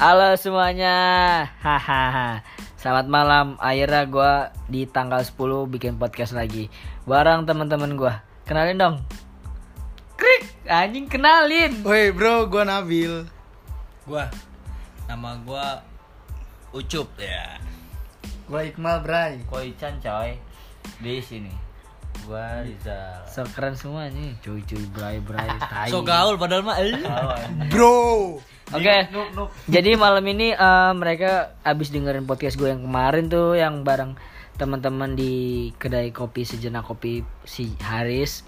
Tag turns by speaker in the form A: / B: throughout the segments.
A: Halo semuanya Hahaha Selamat malam Akhirnya gue di tanggal 10 bikin podcast lagi Barang teman-teman gue Kenalin dong Krik Anjing kenalin
B: Woi bro, gua Nabil.
C: Gua nama gua Ucup ya.
B: Gua Iqmal Bray.
C: Koi Chan coy. Di sini. Gua Rizal.
A: So keren semua nih Cuy-cuy bray-bray tai.
C: So gaul padahal mah eh.
B: Bro.
A: Oke. Jadi malam ini eh, mereka abis dengerin podcast gue yang kemarin tuh Yang bareng teman-teman di kedai kopi sejenak kopi si Haris.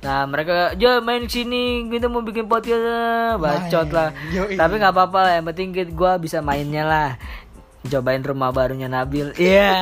A: Nah mereka ya main sini kita mau bikin podcast. Eh." bacot lah.
B: Yoi.
A: tapi nggak apa-apa lah yang penting gue bisa mainnya lah. Cobain rumah barunya Nabil. Iya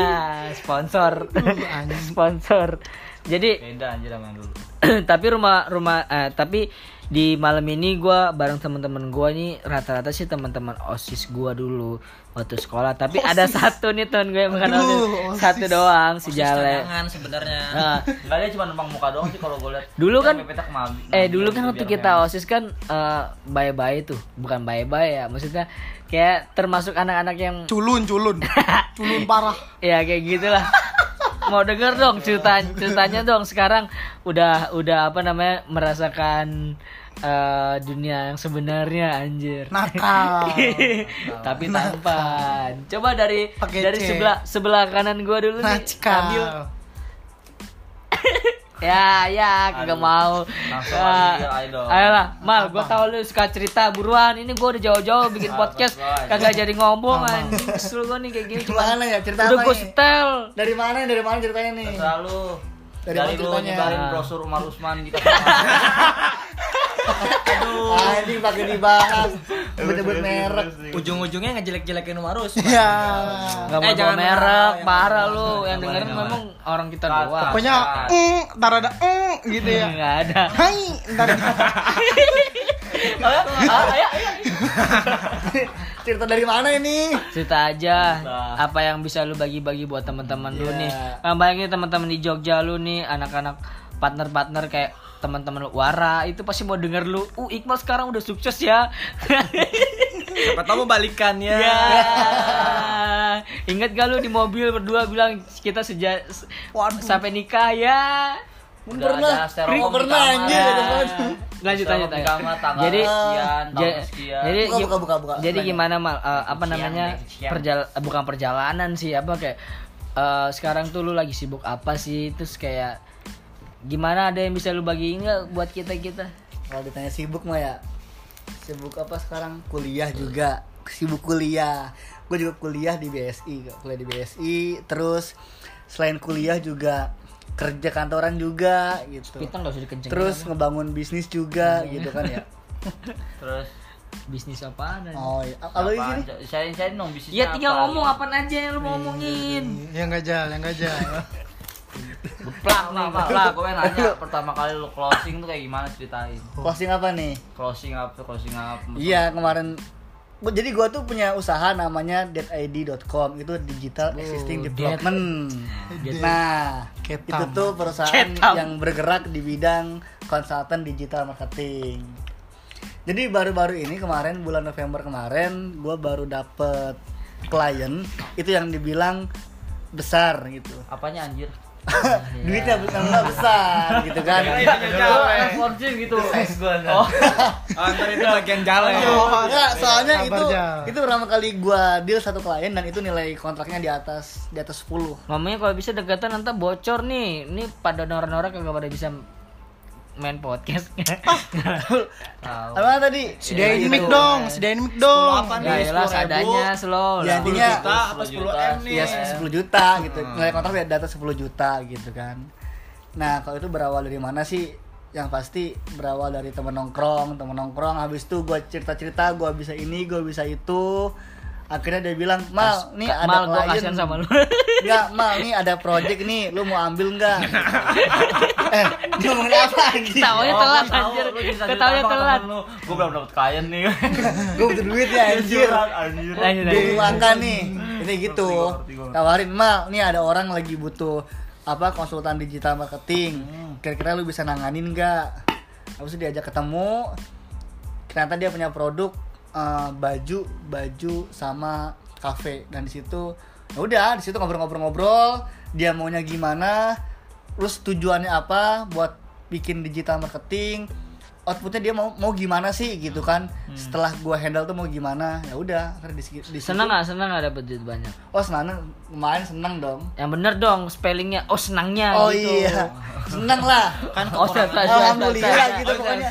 A: sponsor. Sponsor. Jadi
C: Beda anjir dulu.
A: tapi rumah rumah eh, tapi di malam ini gua bareng teman-teman gua nih rata-rata sih teman-teman osis gua dulu waktu sekolah tapi ada satu nih teman gue yang bukan
B: Aduh,
A: osis
B: OSIS.
A: satu doang si Jale
C: Cadangan sebenarnya.
A: Nah.
C: Enggak dia cuma numpang muka doang sih kalau gua lihat.
A: Dulu kan-
C: mah.
A: eh dulu kan waktu kita osis kan eh, bye-bye tuh bukan bye-bye ya maksudnya kayak termasuk anak-anak yang
B: Culun, culun. culun parah.
A: ya kayak gitulah mau denger dong cerita ceritanya dong sekarang udah udah apa namanya merasakan eh, dunia yang sebenarnya anjir.
B: Nakal.
A: tapi tampan. Coba dari
B: Pakai
A: dari
B: C.
A: sebelah sebelah kanan gua dulu nih.
B: Nakal.
A: ambil. Ya ya kagak mau.
C: Dong.
A: ayolah mal gua tahu lu suka cerita buruan. Ini gua udah jauh-jauh bikin podcast kagak jadi ngomong anjing. Kesel gua nih kayak gini. Cuma
B: Gimana ya cerita
A: udah
B: nih?
A: setel.
B: Dari mana dari mana ceritanya nih?
C: Selalu
B: Dari
C: dari,
B: mana
C: lu nyebarin brosur Umar Usman di
B: Aduh. Anjing pakai dibahas. Sebut-sebut merek.
C: Ujung-ujungnya ngejelek-jelekin Umar Usman.
B: Ya.
A: Nggak mau
C: Eh,
A: bawa
C: jangan
A: merek, parah lu.
C: yang
A: dengerin memang orang kita doang.
B: Pokoknya mm, ntar ada gitu ya.
A: Nggak ada.
B: Hai, ntar
A: Ayo, ayo, ayo.
B: cerita dari mana ini?
A: Cerita aja apa yang bisa lu bagi-bagi buat teman-teman lu
B: Iya.
A: nih. Nah, bayangin teman-teman di Jogja lu nih, anak-anak partner-partner kayak teman-teman lu Wara itu pasti mau denger lu. Uh, Iqbal sekarang udah sukses ya.
C: Siapa tahu mau balikan ya.
A: Ingat gak lu di mobil berdua bilang kita sejak
B: Waduh.
A: sampai nikah ya.
C: Udah
B: Pernah.
C: ada stereo
B: Pernah, anjir.
A: Lanjut
C: tanggal
A: Jadi
C: sekian,
A: ja-
C: sekian.
A: jadi
B: Buka, buka, buka, buka.
A: Jadi
B: Gimana?
A: gimana mal eh, apa
C: Siang,
A: namanya perjal eh, bukan perjalanan sih apa kayak eh, sekarang tuh lu lagi sibuk apa sih terus kayak gimana ada yang bisa lu bagiin nggak buat kita kita
B: Kalau ditanya sibuk mah ya Sibuk apa sekarang? Kuliah juga Sibuk kuliah Gue juga kuliah di BSI kok. Kuliah di BSI Terus Selain kuliah juga Kerja kantoran juga gitu
A: kita nggak usah dikencengin
B: Terus
A: apa.
B: ngebangun bisnis juga gitu kan ya
C: Terus
A: bisnis apaan aja?
B: Oh iya Apa di sini?
C: Sharing-sharing dong bisnisnya
A: ya tinggal
C: apa?
A: ngomong apa aja yang lu mau ngomongin
D: Yang gajal, yang gajal.
C: Geplak nih, geplak. Gue nanya pertama kali lu closing tuh kayak gimana ceritain?
B: Closing apa nih?
C: Closing apa? Closing apa?
B: Iya kemarin jadi gua tuh punya usaha namanya deadid.com itu digital existing
A: Dead.
B: development. Nah,
D: Ketam.
B: itu tuh perusahaan
A: Ketam.
B: yang bergerak di bidang konsultan digital marketing. Jadi baru-baru ini kemarin bulan November kemarin gua baru dapet klien itu yang dibilang besar gitu.
C: Apanya anjir?
B: Duitnya bukan nggak besar gitu kan.
C: Launching gitu. Oh.
D: Antar itu bagian jalan.
B: Enggak, soalnya itu itu pertama kali gua deal satu klien dan itu nilai kontraknya di atas di atas 10.
A: ngomongnya kalau bisa dekatan nanti bocor nih ini pada norak-norak kagak pada bisa main podcast
C: Tahu.
B: Apa tadi?
D: Sediain
A: Ya,
D: mic
A: gitu.
D: dong, sediain mic dong.
C: apa
A: ya
C: nih?
A: lah
C: 10.000.
A: seadanya slow
B: Ya, intinya
D: juta apa 10 M nih?
B: ya 10 juta gitu. Nilai kontrak di atas 10 juta gitu kan. Nah, kalau itu berawal dari mana sih? Yang pasti berawal dari temen nongkrong, temen nongkrong habis itu gua cerita-cerita, gua bisa ini, gua bisa itu. Akhirnya dia bilang, "Mal, nih ada
A: mal
B: klien."
A: kasihan sama lu
B: Enggak, Mal, nih ada project nih, lu mau ambil enggak? eh, dia ngomongin apa lagi?
A: Ketawanya
C: Oh,
A: telat anjir Ketawanya telat.
C: Gua belum dapet klien nih.
B: Gue butuh duit ya anjir.
C: Anjir.
B: Gue makan nih. Ini gitu.
C: Ngerti gua.
B: Tawarin, "Mal, nih ada orang lagi butuh apa konsultan digital marketing. Kira-kira lu bisa nanganin enggak?" Habis itu diajak ketemu. Ternyata dia punya produk eh, baju baju sama kafe dan di situ ya udah di situ ngobrol-ngobrol-ngobrol dia maunya gimana terus tujuannya apa buat bikin digital marketing outputnya dia mau mau gimana sih gitu kan setelah gua handle tuh mau gimana ya udah di, di
A: Senang nggak? Senang nggak dapet duit banyak?
B: oh senang lumayan senang dong
A: Yang bener dong spellingnya. Oh senangnya.
B: oh
A: gitu.
B: iya senang lah
D: Kan
A: Oh,
B: alhamdulillah gitu pokoknya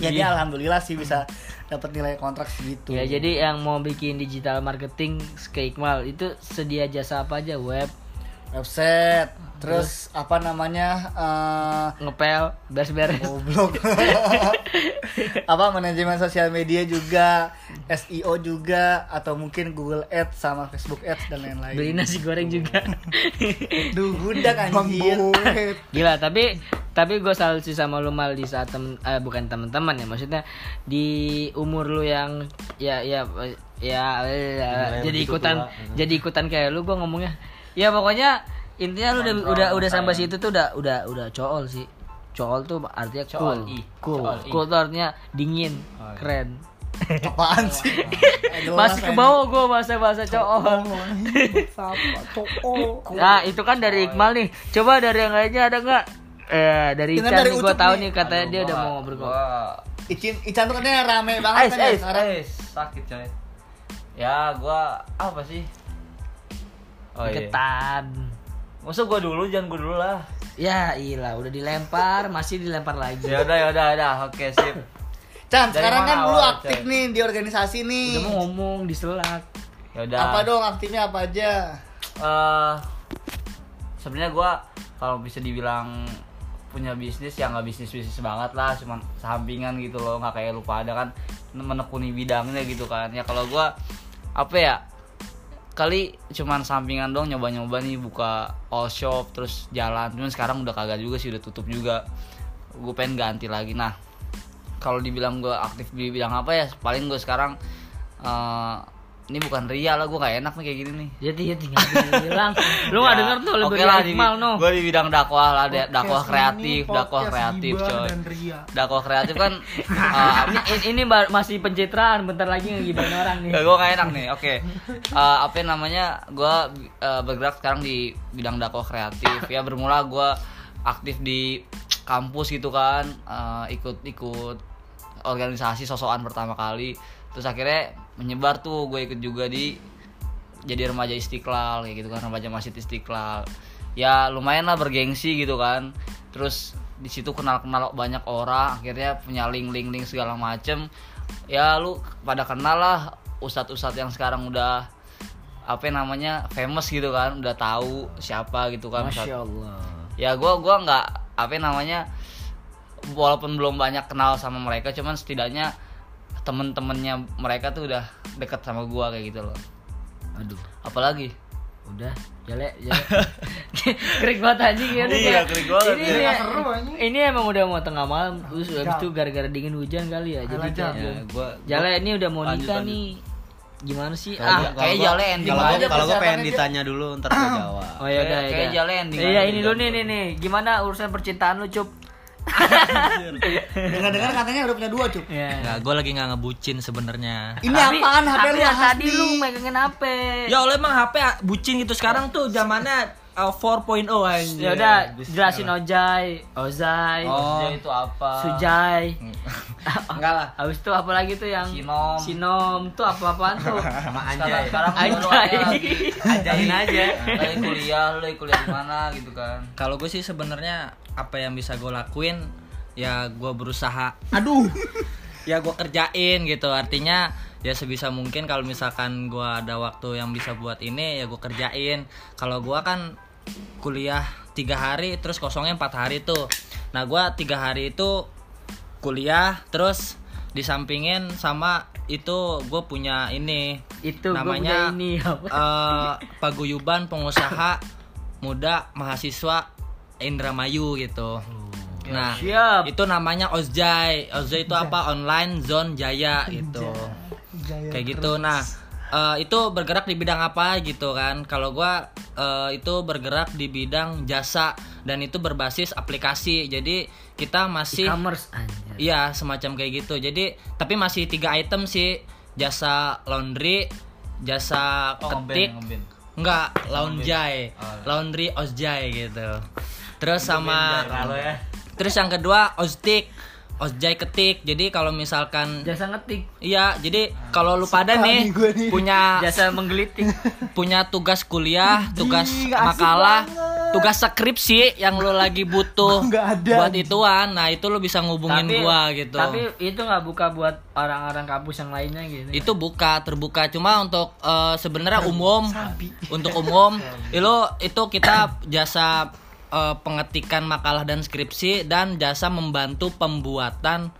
B: jadi
A: Iya.
B: alhamdulillah sih bisa dapat nilai kontrak segitu
A: Ya jadi yang mau bikin digital marketing ke Iqmal itu sedia jasa apa aja web
B: website terus apa namanya eh,
A: ngepel beres-beres.
B: Goblok. Apa manajemen sosial media juga SEO juga atau mungkin Google Ads sama Facebook Ads dan lain-lain.
A: Beli nasi goreng juga.
B: Duh budak anjir.
A: gila tapi tapi gue salut sih sama lu mal di saat temen eh, bukan teman-teman ya maksudnya di umur lu yang ya ya ya, ya, jadi ikutan jadi ikutan kayak lu gue ngomongnya ya pokoknya intinya lu udah udah udah sampai situ tuh udah udah udah cool sih. Cool tuh artinya cool.
C: Cool,
A: cool.
C: Cool,
A: tuh artinya dingin. Keren.
B: Apaan sih? Jelas,
A: masih ke
B: anjing.
A: bawah gue bahasa bahasa cool nah itu kan dari Iqmal nih. Coba dari yang lainnya ada nggak? Eh dari
B: Dengan
A: Ican
B: dari
A: nih gue tahu
B: nih.
A: katanya
C: Aduh,
A: dia udah mau ngobrol.
B: Icin Ican tuh katanya rame banget
C: Ais,
B: kan ya
C: ais,
B: sekarang.
C: ais, sakit coy. Ya, gua apa sih? Oh iya.
A: ketan
C: Masa gua dulu, jangan gua dulu lah.
A: ya iya udah dilempar masih dilempar lagi
C: Ya udah, ya udah, ya udah. Oke, sip. Dari
B: sekarang kan lu aktif
C: Chan?
B: nih di organisasi nih
A: udah mau ngomong diselak
C: Ya udah.
B: apa dong aktifnya apa aja
C: Eh, sebenarnya gua kalau bisa dibilang punya bisnis ya nggak bisnis bisnis banget lah cuman sampingan gitu loh nggak kayak lupa ada kan menekuni bidangnya gitu kan ya kalau gua apa ya kali cuman sampingan dong nyoba-nyoba nih buka all shop terus jalan. Cuman sekarang udah kagak juga sih udah tutup juga. Gue pengen ganti lagi. Nah kalau dibilang gue aktif di bidang apa ya paling gue sekarang eh, ini bukan ria lah gue gak enak nih kayak gini nih
A: jadi ya tinggal bilang lu nggak denger tuh lebih
C: Oke lah di,
A: no
C: gue di bidang dakwah lah,
D: Podcast
C: dakwah
D: ini
C: kreatif, dakwah kreatif coy. Dakwah kreatif kan uh,
A: ini, ini masih pencitraan bentar lagi ngegibain orang nih
C: gue gak enak nih. Oke. Eh, apa namanya? Gue bergerak sekarang di bidang dakwah kreatif. Ya bermula gue aktif di kampus gitu kan, ikut-ikut organisasi sosokan pertama kali. Terus akhirnya menyebar tuh gue ikut juga di jadi remaja istiqlal kayak gitu kan remaja masjid istiqlal. Ya lumayan lah bergengsi gitu kan. Terus di situ kenal kenal banyak orang akhirnya punya link link link segala macem. Ya lu pada kenal lah ustadz ustadz yang sekarang udah apa namanya famous gitu kan udah tahu siapa gitu kan.
A: Masya Allah.
C: Ya gua gua nggak apa namanya walaupun belum banyak kenal sama mereka cuman setidaknya temen-temennya mereka tuh udah deket sama gua kayak gitu loh.
A: Aduh.
C: Apalagi?
A: Udah jale jale. Krik banget anjing ya
C: Iya, krik banget,
A: ini,
C: ya.
A: ini,
D: Nggak seru, anjing.
A: ini emang udah mau tengah malam terus habis itu gara-gara dingin hujan kali ya jadi kayak
C: ya gua
A: jale ini udah mau nikah nih. Gimana sih?
C: Kalau
A: ah
C: gua- kayak jale ending
E: Kalau
B: aja
E: kalau gue pengen ditanya dulu ntar gue jawab.
A: oh ya udah
C: Kayak-
A: ya
C: jale ending
A: iya ini
C: gitu.
A: dulu nih nih nih. Gimana urusan percintaan lu cup
B: dengar-dengar katanya udah punya dua cup
A: ya
E: Nggak, gue lagi nggak ngebucin sebenarnya.
B: ini apaan? HP lu
A: yang
B: Hasbi?
A: tadi lu megangin HP
E: Ya oleh emang HP bucin gitu. Sekarang tuh zamannya uh, 4.0 aja.
A: ya udah jelasin Ojai Ozai
C: oh itu apa
A: Sujai
E: Enggak lah.
A: Habis itu apa lagi tuh yang
C: Sinom.
A: Sinom tuh apa-apaan tuh?
E: Sama anjay.
C: sekarang
A: Anjay.
C: ada
E: Ajain aja.
C: lagi kuliah lu lagi kuliah di mana gitu kan
E: Kalau gue sih sebenarnya apa yang bisa gue lakuin ya gue berusaha
B: aduh
E: ya gue kerjain gitu artinya ya sebisa mungkin kalau misalkan gue ada waktu yang bisa buat ini ya gue kerjain kalau gue kan kuliah tiga hari terus kosongnya empat hari tuh. Nah gue tiga hari itu kuliah terus disampingin sama itu gue punya ini
A: Itu gua
E: namanya
A: punya ini apa?
E: eh, paguyuban pengusaha muda mahasiswa Indramayu gitu. Nah
A: Siap.
E: itu namanya Ozjai Ozjai itu apa? Online zone jaya gitu. Kayak gitu. nah eh, itu bergerak di bidang apa gitu kan kalau gua eh, itu bergerak di bidang jasa dan itu berbasis aplikasi jadi kita masih
A: e-commerce.
E: Iya semacam kayak gitu. Jadi tapi masih tiga item sih jasa laundry, jasa
C: Oh,
E: ketik,
C: ngeband, ngeband.
E: enggak laundry, laundry ojjay gitu. Terus sama
C: ya.
E: terus yang kedua ojtik, ojjay ketik. Jadi kalau misalkan
A: jasa ngetik
E: Iya, jadi kalau lu pada nih
D: nih
E: punya
A: jasa menggelitik
E: punya tugas kuliah, tugas makalah,
D: banget.
E: tugas skripsi yang lu lagi butuh
D: Nggak ada,
E: buat ituan. Nah, itu lu bisa ngubungin gua gitu.
A: tapi itu nggak buka buat orang-orang kampus yang lainnya gitu
E: itu buka terbuka cuma untuk eh, sebenarnya umum untuk umum itu itu kita jasa eh, pengetikan makalah dan skripsi dan jasa membantu pembuatan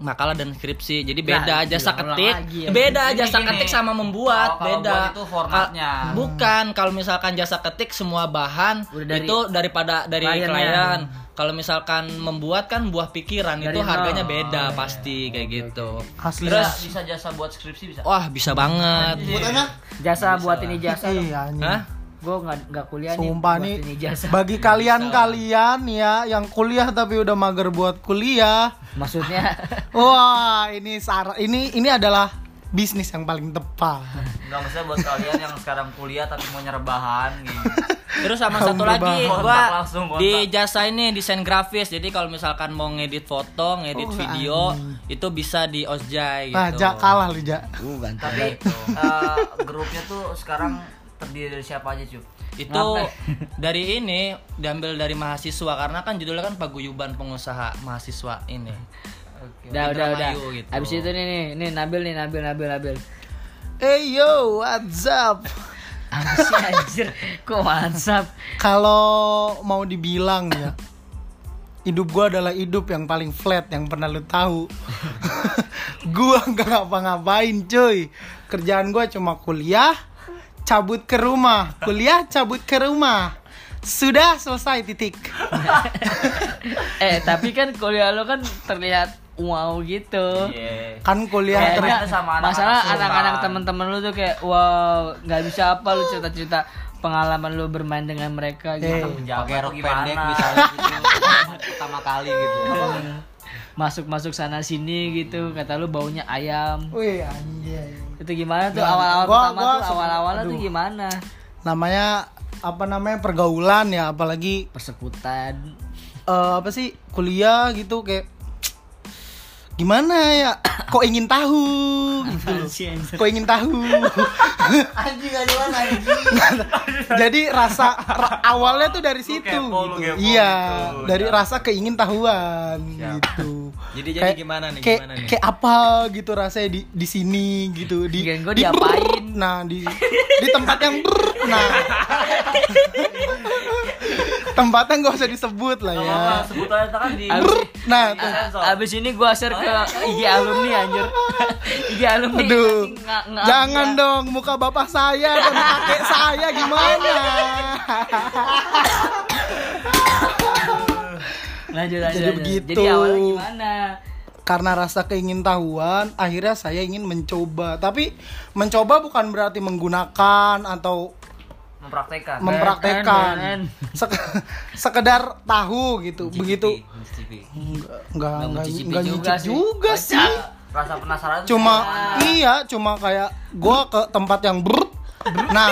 E: makalah dan skripsi jadi beda
A: Nah,
E: jasa ketik
A: lagi ya.
E: beda
C: Gini,
E: jasa
C: gini.
E: ketik sama membuat
C: Oh, kalau
E: beda
C: buat itu formatnya.
E: Kal- bukan kalau misalkan jasa ketik semua bahan
A: Udah dari
E: itu daripada dari klien kalau misalkan membuat kan buah pikiran
A: Dari
E: itu harganya beda
A: Oh,
E: pasti kayak gitu
D: Asli.
C: Terus
E: Terus-
C: bisa jasa buat skripsi bisa.
E: Wah bisa banget.
D: Buatannya?
A: jasa buat ini jasa
D: Iya.
E: Hah?
A: Gue nggak nggak kuliah nih
D: Sumpah
A: buat
D: nih
A: ini jasa
D: bagi kalian-kalian ya yang kuliah tapi udah mager buat kuliah.
A: maksudnya
D: Wah, ini sar ini ini adalah bisnis yang paling tepat.
C: Enggak maksudnya buat kalian yang sekarang kuliah tapi mau nyerap bahan gitu.
E: Terus sama satu lagi
C: berbahan.
E: gua
C: Kontak langsung, kontak.
E: di jasa ini desain grafis. Jadi kalau misalkan mau ngedit foto, ngedit
D: Oh,
E: video itu bisa di Ojjay gitu.
D: Nah, Jak kalah lu, Jak.
A: uh ganteng
C: Tapi eh, grupnya tuh sekarang terdiri dari siapa aja, Cup?
E: Itu
A: Ngapain?
E: dari ini diambil dari mahasiswa karena kan judulnya kan paguyuban pengusaha mahasiswa ini.
A: udah udah udah
E: Indramayu gitu.
A: abis itu nih nih nih Nabil nih Nabil Nabil Nabil
D: Hey yo, what's up?
A: apa sih anjir kok WhatsApp
D: Kalau mau dibilang ya, hidup gua adalah hidup yang paling flat yang pernah lu tahu. gua nggak ngapa-ngapain, cuy. Kerjaan gua cuma kuliah, cabut ke rumah, kuliah, cabut ke rumah. Sudah selesai titik.
A: eh tapi kan kuliah lo kan terlihat wow gitu.
C: Iya.
D: Kan kuliah ter-
C: sama anak-anak
A: masalah anak-anak teman-teman lu tuh kayak wow nggak bisa apa lu cerita-cerita pengalaman lu bermain dengan mereka gitu.
D: Eh,
C: Penjabat
F: pakai rok pendek misalnya gitu. Pertama kali gitu.
A: Masuk-masuk sana sini gitu. Kata lu baunya ayam.
D: Wih, anjay.
A: Itu gimana tuh?
D: Nggak,
A: awal-awal
D: gua-
A: pertama
D: gua
A: tuh awal-awalnya tuh gimana?
D: Namanya apa namanya pergaulan ya, apalagi
A: persekutan.
D: Eh, apa sih kuliah gitu kayak gimana ya kok ingin tahu gitu loh. kok ingin tahu
B: Anjing
D: jadi rasa ra- awalnya tuh dari situ
C: kepo, lu
D: gitu.
C: kepo
D: iya
C: gitu.
D: dari rasa keingin tahuan gitu
E: Jadi jadi
D: Kayak-
E: gimana nih?
D: kayak
E: gimana nih?
D: kayak apa gitu rasanya di di sini gitu di di
A: diapain.
D: nah di di tempat yang nah tempatnya nggak usah disebut lah ya
C: Apa sebutannya kan di
A: Abis,
D: nah
C: di
A: abis ini gua share ke IG alumni anjir IG alumni
D: Aduh, jangan
A: ya.
D: dong muka bapak saya dan kakek saya gimana?
A: lanjut lanjut
D: Jadi
A: lanjut.
D: begitu.
A: jadi awalnya gimana
D: Karena rasa keingintahuan, akhirnya saya ingin mencoba. Tapi mencoba bukan berarti menggunakan atau
C: mempraktekkan.
D: mempraktekkan. Sek- sekedar tahu gitu. Begitu
F: Mencicipi.
D: enggak enggak
A: Nggak
D: enggak
A: mencicipi
D: enggak
A: juga sih.
D: juga sih.
C: Rasa penasaran
D: Cuma
C: sama-
D: iya, cuma kayak gua ke tempat yang brut. Nah,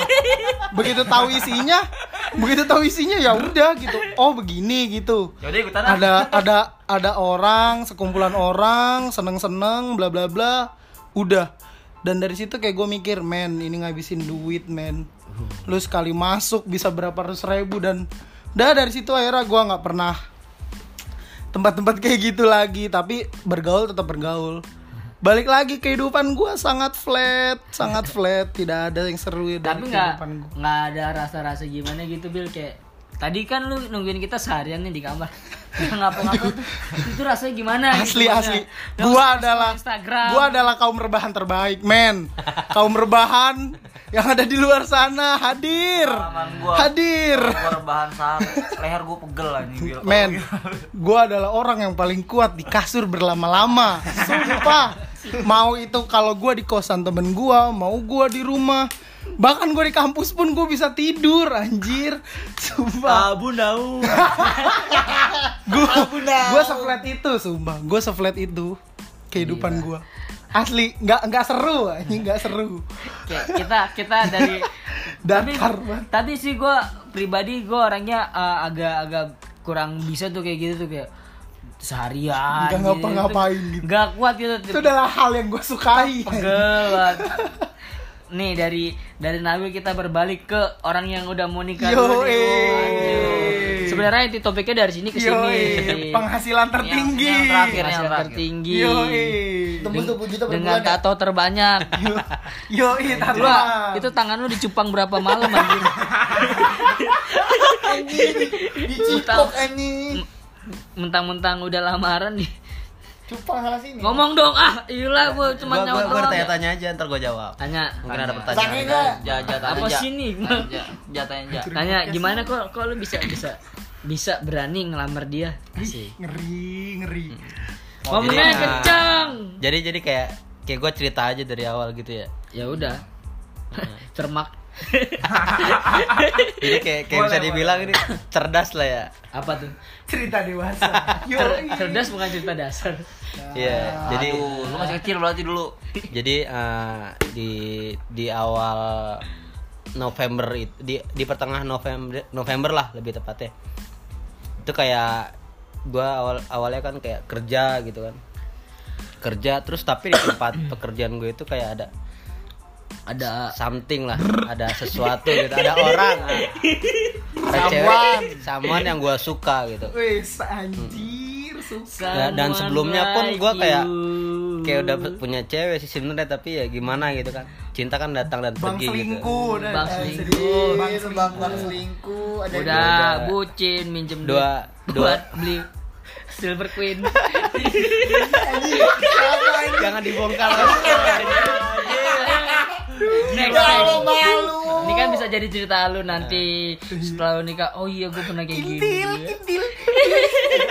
D: begitu tahu isinya, begitu tahu isinya ya udah gitu. Oh, begini gitu.
C: Yaudah ikutan ah.
D: ada ada ada orang sekumpulan orang seneng seneng bla bla bla udah dan dari situ kayak gue mikir men ini ngabisin duit men. Lu sekali masuk bisa berapa ratus ribu dan udah dari situ akhirnya gue nggak pernah tempat-tempat kayak gitu lagi. Tapi bergaul tetap bergaul. Balik lagi kehidupan gue sangat flat sangat flat. Tidak ada yang seru dari
A: tapi nggak
D: kehidupan gue
A: nggak ada rasa-rasa gimana gitu Bil. Kayak tadi kan lu nungguin kita seharian nih di kamar. Ngapa-ngapa tuh. Itu rasanya gimana
D: asli
A: Gimana?
D: asli.
A: Lu
D: gua adalah
A: Instagram.
D: gua adalah kaum rebahan terbaik men. Kaum rebahan yang ada di luar sana hadir.
C: Gua.
D: hadir.
C: Gua rebahan sam leher gua pegel anjing
D: men gua adalah orang yang paling kuat di kasur berlama-lama. Sumpah mau itu kalau gua di kosan temen gua mau gua di rumah. Bahkan gua di kampus pun gua bisa tidur anjir. Sumpah.
F: Abu nau.
D: gua gua seflat itu sumpah. Gua seflat itu kehidupan gua. Asli nggak nggak seru anjing nggak seru.
A: Kayak kita kita dari tapi tapi sih gue pribadi gue orangnya uh, agak-agak kurang bisa tuh kayak gitu tuh kayak seharian
D: Nggak ngapa-ngapain gitu.
A: nggak kuat gitu
D: itu adalah hal yang gua sukai
A: pegel nih dari dari Nabil kita berbalik ke orang yang udah mau nikah
D: Yo,
A: dulu
D: eh.
A: Sebenarnya itu topiknya dari sini ke sini
D: penghasilan tertinggi
C: yang terakhir, yang
A: Penghasilan
C: terakhir.
A: tertinggi
D: Yoi.
B: Tembus 20 juta per
A: dengan
B: bulan ya?
A: tato terbanyak Lu,
D: tatuan.
A: itu tangan lu dicupang berapa malam anjir
B: Dicipok anjing.
A: Mentang-mentang udah lamaran nih
B: Cupang salah sini.
A: ngomong dong ah iyalah gue cuma
F: Gua gua
A: nyawa
F: gua
A: doang
F: tanya-tanya aja ntar gua jawab.
A: tanya
F: Mungkin ada pertanyaan.
B: enggak?
C: Ja- jatah
A: apa sini
C: Ja, jatahnya ja.
A: tanya gimana kok kok lu bisa bisa bisa berani ngelamar dia Asik.
D: ngeri ngeri
F: Oh,
A: ngomongnya
F: jadi, nah,
A: kencang
F: Jadi jadi kayak kayak gue cerita aja dari awal gitu ya.
A: ya udah cermak
F: Jadi kayak kayak bisa dibilang ini cerdas lah ya.
A: apa tuh
D: cerita dewasa
A: cerdas bukan cerita dasar
F: Iya, jadi
C: Aduh, lu masih kecil berarti dulu.
F: jadi eh, di di awal November itu di di pertengahan November November lah lebih tepatnya. Itu kayak gua awal awalnya kan kayak kerja gitu kan. Kerja terus tapi di tempat pekerjaan gue itu kayak ada
A: ada
F: something lah, ada sesuatu gitu, ada orang. Ada cewek, someone yang gua suka gitu.
D: Wis anjir suka
F: Ya, dan sebelumnya pun
A: like
F: gua kayak
A: you.
F: kayak udah punya cewek sih sebenarnya tapi ya gimana gitu kan. Cinta kan datang dan
D: bang
F: pergi gitu.
D: selingkuh dan
A: Bang selingkuh.
D: bang
B: Bang bang bang selingkuh. Ada
A: udah bucin minjem duit
F: Dua- dua-
A: buat beli silver queen.
F: Jangan dibongkar
A: next
B: Malu malu.
A: ini kan bisa jadi cerita lu nanti setelah lu nikah. Oh iya gue pernah kayak gini.
D: Kintil, kintil.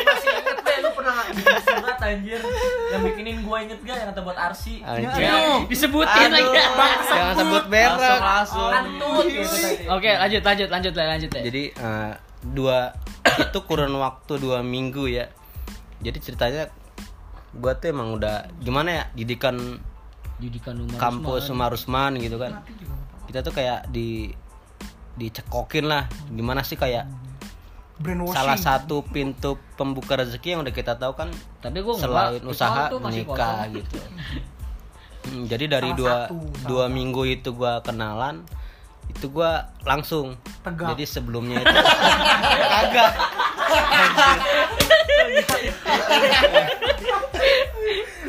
E: Masih inget deh lu pernah bikin surat anjir? Yang bikinin gua inget gak yang kata buat Arsi.
F: Anjir.
A: Ya, disebutin lagi.
F: Jangan sebut merek.
C: Langsung langsung.
E: Kantut gitu tadi
A: oke lanjut lanjut lanjut lah lanjut ya
F: jadi eh, dua itu kurun waktu dua minggu ya. Jadi ceritanya gua tuh emang udah gimana ya didikan
A: Judikan Umar
F: kampus Umar Usman gitu kan. Kita tuh kayak di dicekokin lah. Gimana sih kayak salah satu pintu pembuka rezeki yang udah kita tahu kan
A: tapi gue
F: selain usaha menikah gitu. Hmm, jadi dari
D: Salah
F: dua
D: satu, salah
F: dua minggu itu gua kenalan itu gua langsung.
D: Tegak.
F: jadi sebelumnya itu kagak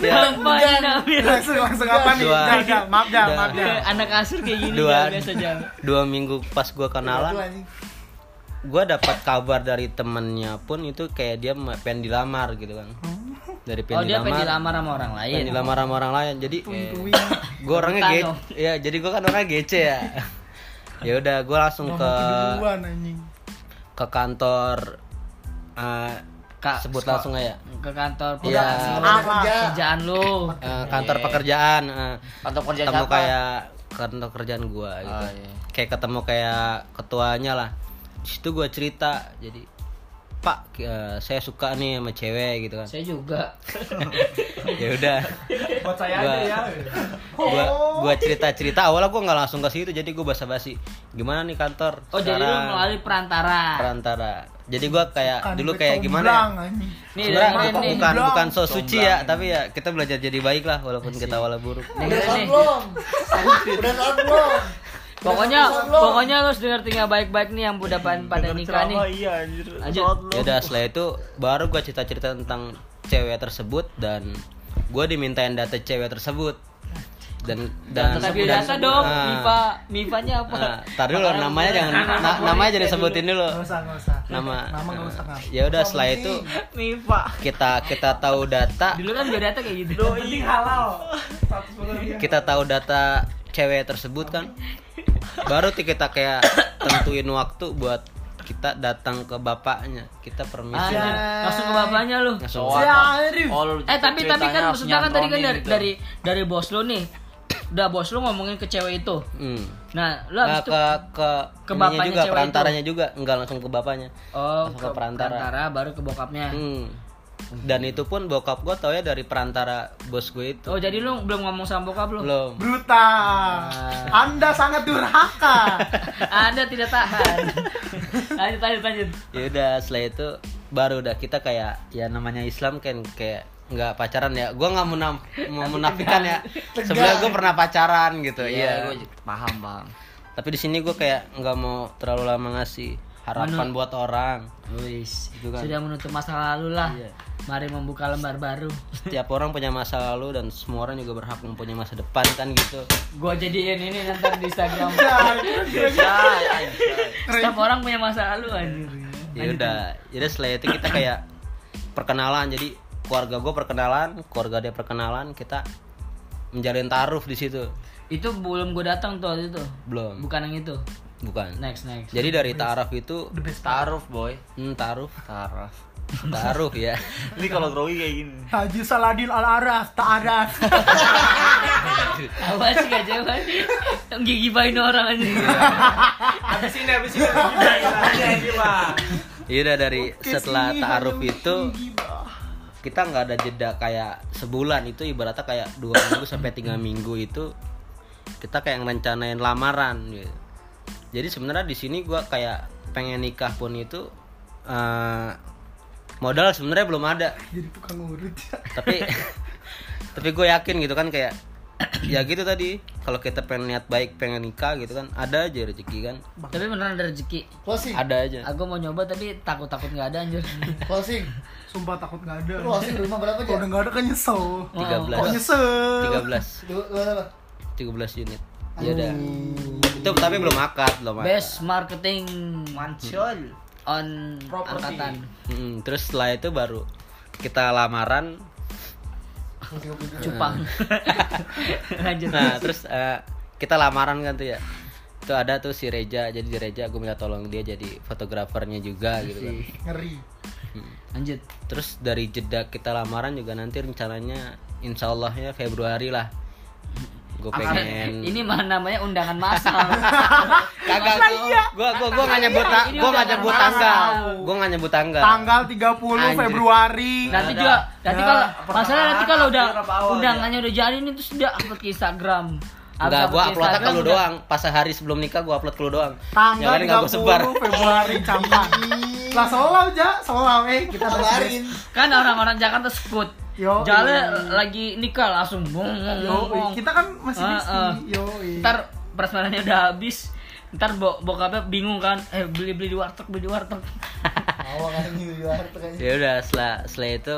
F: ya,
D: langsung langsung apa nih?
F: Dua.
D: Jal, maaf
F: Dua.
D: maaf Jal.
A: anak asur kayak gini
F: Dua.
A: Biasa jam
F: dua minggu pas gua kenalan
B: anjing.
F: gua dapat kabar dari temennya pun itu kayak dia pengen dilamar gitu kan. Dari
A: oh
F: pengen
A: dia pengen
F: dilamar.
A: dilamar sama orang lain.
F: Pengen dilamar sama orang lain. Jadi gue orangnya
A: Rebutan
F: gece ya jadi gue kan orangnya gece ya. Ya udah gue langsung ke ke kantor eh,
A: Kak,
F: sebut langsung aja.
A: ke kantor
F: Iya.
A: pekerjaan-
B: kerja.
A: kerjaan lu.
F: Eh, kantor pekerjaan eh,
C: Kantor kerja
F: ketemu
C: siapa?
F: kayak kantor kerjaan gue gitu.
C: Oh, iya.
F: kayak ketemu kayak ketuanya lah. Di situ gue cerita jadi pak eh, saya suka nih sama cewek gitu kan.
A: Saya juga.
F: Ya udah.
E: Buat saya
F: Gua-
E: aja ya.
F: gua gua cerita cerita awalnya gua nggak langsung ke situ jadi gua basa basi gimana nih kantor?
A: Oh jadi lu
F: sekarang?"
A: melalui perantara.
F: Perantara jadi gua kayak
D: Kan
F: dulu
D: gue
F: kayak gimana ya?
A: Nih dengerin
F: bukan
A: nih
F: bukan, bukan so suci ya tapi ya kita belajar jadi baik lah walaupun kita awalnya buruk.
A: Nih?
B: belum? Udah belum?
A: pokoknya
B: Udah belum?
A: pokoknya lu harus denger tinggal baik-baik nih yang udah pada pada nikah nih.
E: iya anjir.
F: Ya udah setelah itu baru gua cerita cerita tentang cewek tersebut dan gua dimintain data cewek tersebut dan dan
A: tapi
F: dan-
A: data dong
F: Ah.
A: Mifa Mifanya apa
F: Nah, tar dulu namanya jangan na- namanya jadi sebutin dulu.
D: Nggak usah, nggak usah.
F: Nama.
D: Nama nggak usah, Kang.
F: Ya udah setelah itu
A: Mifa
F: kita kita tahu data,
A: dulu kan biar data kayak gitu
E: penting halal
F: kita tahu data cewek tersebut kan. Baru kita kayak tentuin waktu buat kita datang ke bapaknya kita permisi
A: langsung ke bapaknya lu.
F: langsung
C: Oh,
A: Eh tapi tapi kan maksudnya kan tadi kan dari
C: gitu.
A: dari dari bos lu nih. Udah bos lu ngomongin ke cewek itu.
F: Hmm.
A: Nah, lu
F: Nah,
A: itu
F: ke ke
A: ke bapaknya
F: juga
A: cewek
F: perantaranya juga enggak langsung ke bapaknya
A: oh
F: langsung
A: ke
F: ke perantara.
A: perantara baru ke bokapnya.
F: hmm. dan itu pun bokap gue tau ya dari perantara bos gue itu
A: Oh, jadi lu belum ngomong sama bokap lu?
F: belum
D: Brutal. Anda sangat durhaka.
A: Anda tidak tahan. lanjut lanjut lanjut.
F: ya udah setelah itu baru udah kita kayak ya namanya Islam kan kayak nggak pacaran ya gue nggak menam mau menafikan ya sebenarnya gue pernah pacaran gitu
C: Iya,
F: iya
C: gue paham bang.
F: tapi di sini gue kayak nggak mau terlalu lama ngasih harapan buat orang
A: Wis,
F: Gitu kan.
A: sudah menutup masa lalu lah.
F: Iya.
A: Mari membuka lembar baru.
F: setiap orang punya masa lalu dan semua orang juga berhak mempunyai masa depan kan gitu
A: Gua jadiin ini nanti di Instagram.
C: Ya, ya,
A: Setiap orang punya masa lalu anjir.
F: ya udah jadi setelah itu kita kayak perkenalan jadi keluarga gue perkenalan keluarga dia perkenalan kita menjalin taruh di situ
A: Itu belum gue datang tuh waktu itu.
F: belum
A: Bukan yang itu.
F: bukan
A: Next next.
F: jadi dari taraf itu
C: Taruh boy.
F: hmm, taruh
C: Taruh.
F: taruh ya
C: Ini kalau grogi kayak gini.
D: Haji Saladin Al Araf, Ta'araf.
A: Apa sih gak jawab? Gigibain orang aja.
E: Habis ini habis ini. Gila.
F: Iya udah dari setelah taruh itu kita nggak ada jeda kayak sebulan itu ibaratnya kayak dua minggu sampai tiga minggu itu kita kayak ngerencanain lamaran gitu. Jadi sebenarnya di sini gua kayak pengen nikah pun itu eh, modal sebenarnya belum ada
D: Jadi tukang urut ya.
F: tapi tapi gue yakin gitu kan kayak ya gitu tadi kalau kita pengen niat baik pengen nikah gitu kan ada aja rezeki kan
A: Tapi beneran ada rezeki.
B: closing
F: ada aja
A: Aku mau nyoba tapi takut-takut nggak ada anjir.
B: closing
D: Sumpah takut nggak ada.
B: closing rumah berapa
D: Kalau
B: aja
D: udah nggak ada kan nyesel.
F: tiga
D: Kok
F: belas
D: nyesel?
F: tiga belas tiga belas unit ya udah itu tapi belum akad belum akad
A: Best marketing
C: Mancol.
A: on angkatan.
F: Mm, terus setelah itu baru kita lamaran
A: Cupang. Lanjut.
F: nah terus eh, kita lamaran kan tuh ya itu ada tuh si Reja jadi di Reja gue minta tolong dia jadi fotografernya juga gitu kan
D: Ngeri.
A: Lanjut.
F: terus dari jeda kita lamaran juga nanti rencananya insya Allah ya Februari lah gue pengen
A: Ini mah namanya undangan massal.
F: kagak gua gua gua nggak nyebut gua nggak nyebut tanggal gua nggak nyebut tanggal
D: Tanggal 30
F: Anjir.
D: Februari.
A: nanti juga nanti kalau masalah nanti kalau udah undangannya udah jadi nih terus udah upload ke Instagram.
F: Enggak, gua
A: ke
F: uploadnya ke lu doang. Pas sehari sebelum nikah gua upload ke lu doang.
D: Tanggal
F: Yang lain nggak gua sebar.
D: 30 Februari campak. lah solau ja, solau eh kita
B: kabarin
A: Kan orang-orang Jakarta skut.
D: Yo,
A: Jalan
D: iya.
A: lagi nikah langsung bong bong
D: Yo, kita kan masih di
A: ah.
D: Yo,
A: Ntar prasmanannya udah habis. Ntar bo bokapnya bingung kan, eh beli beli di warteg beli di warteg.
B: awal kan York kayaknya
F: Ya udah setelah setelah itu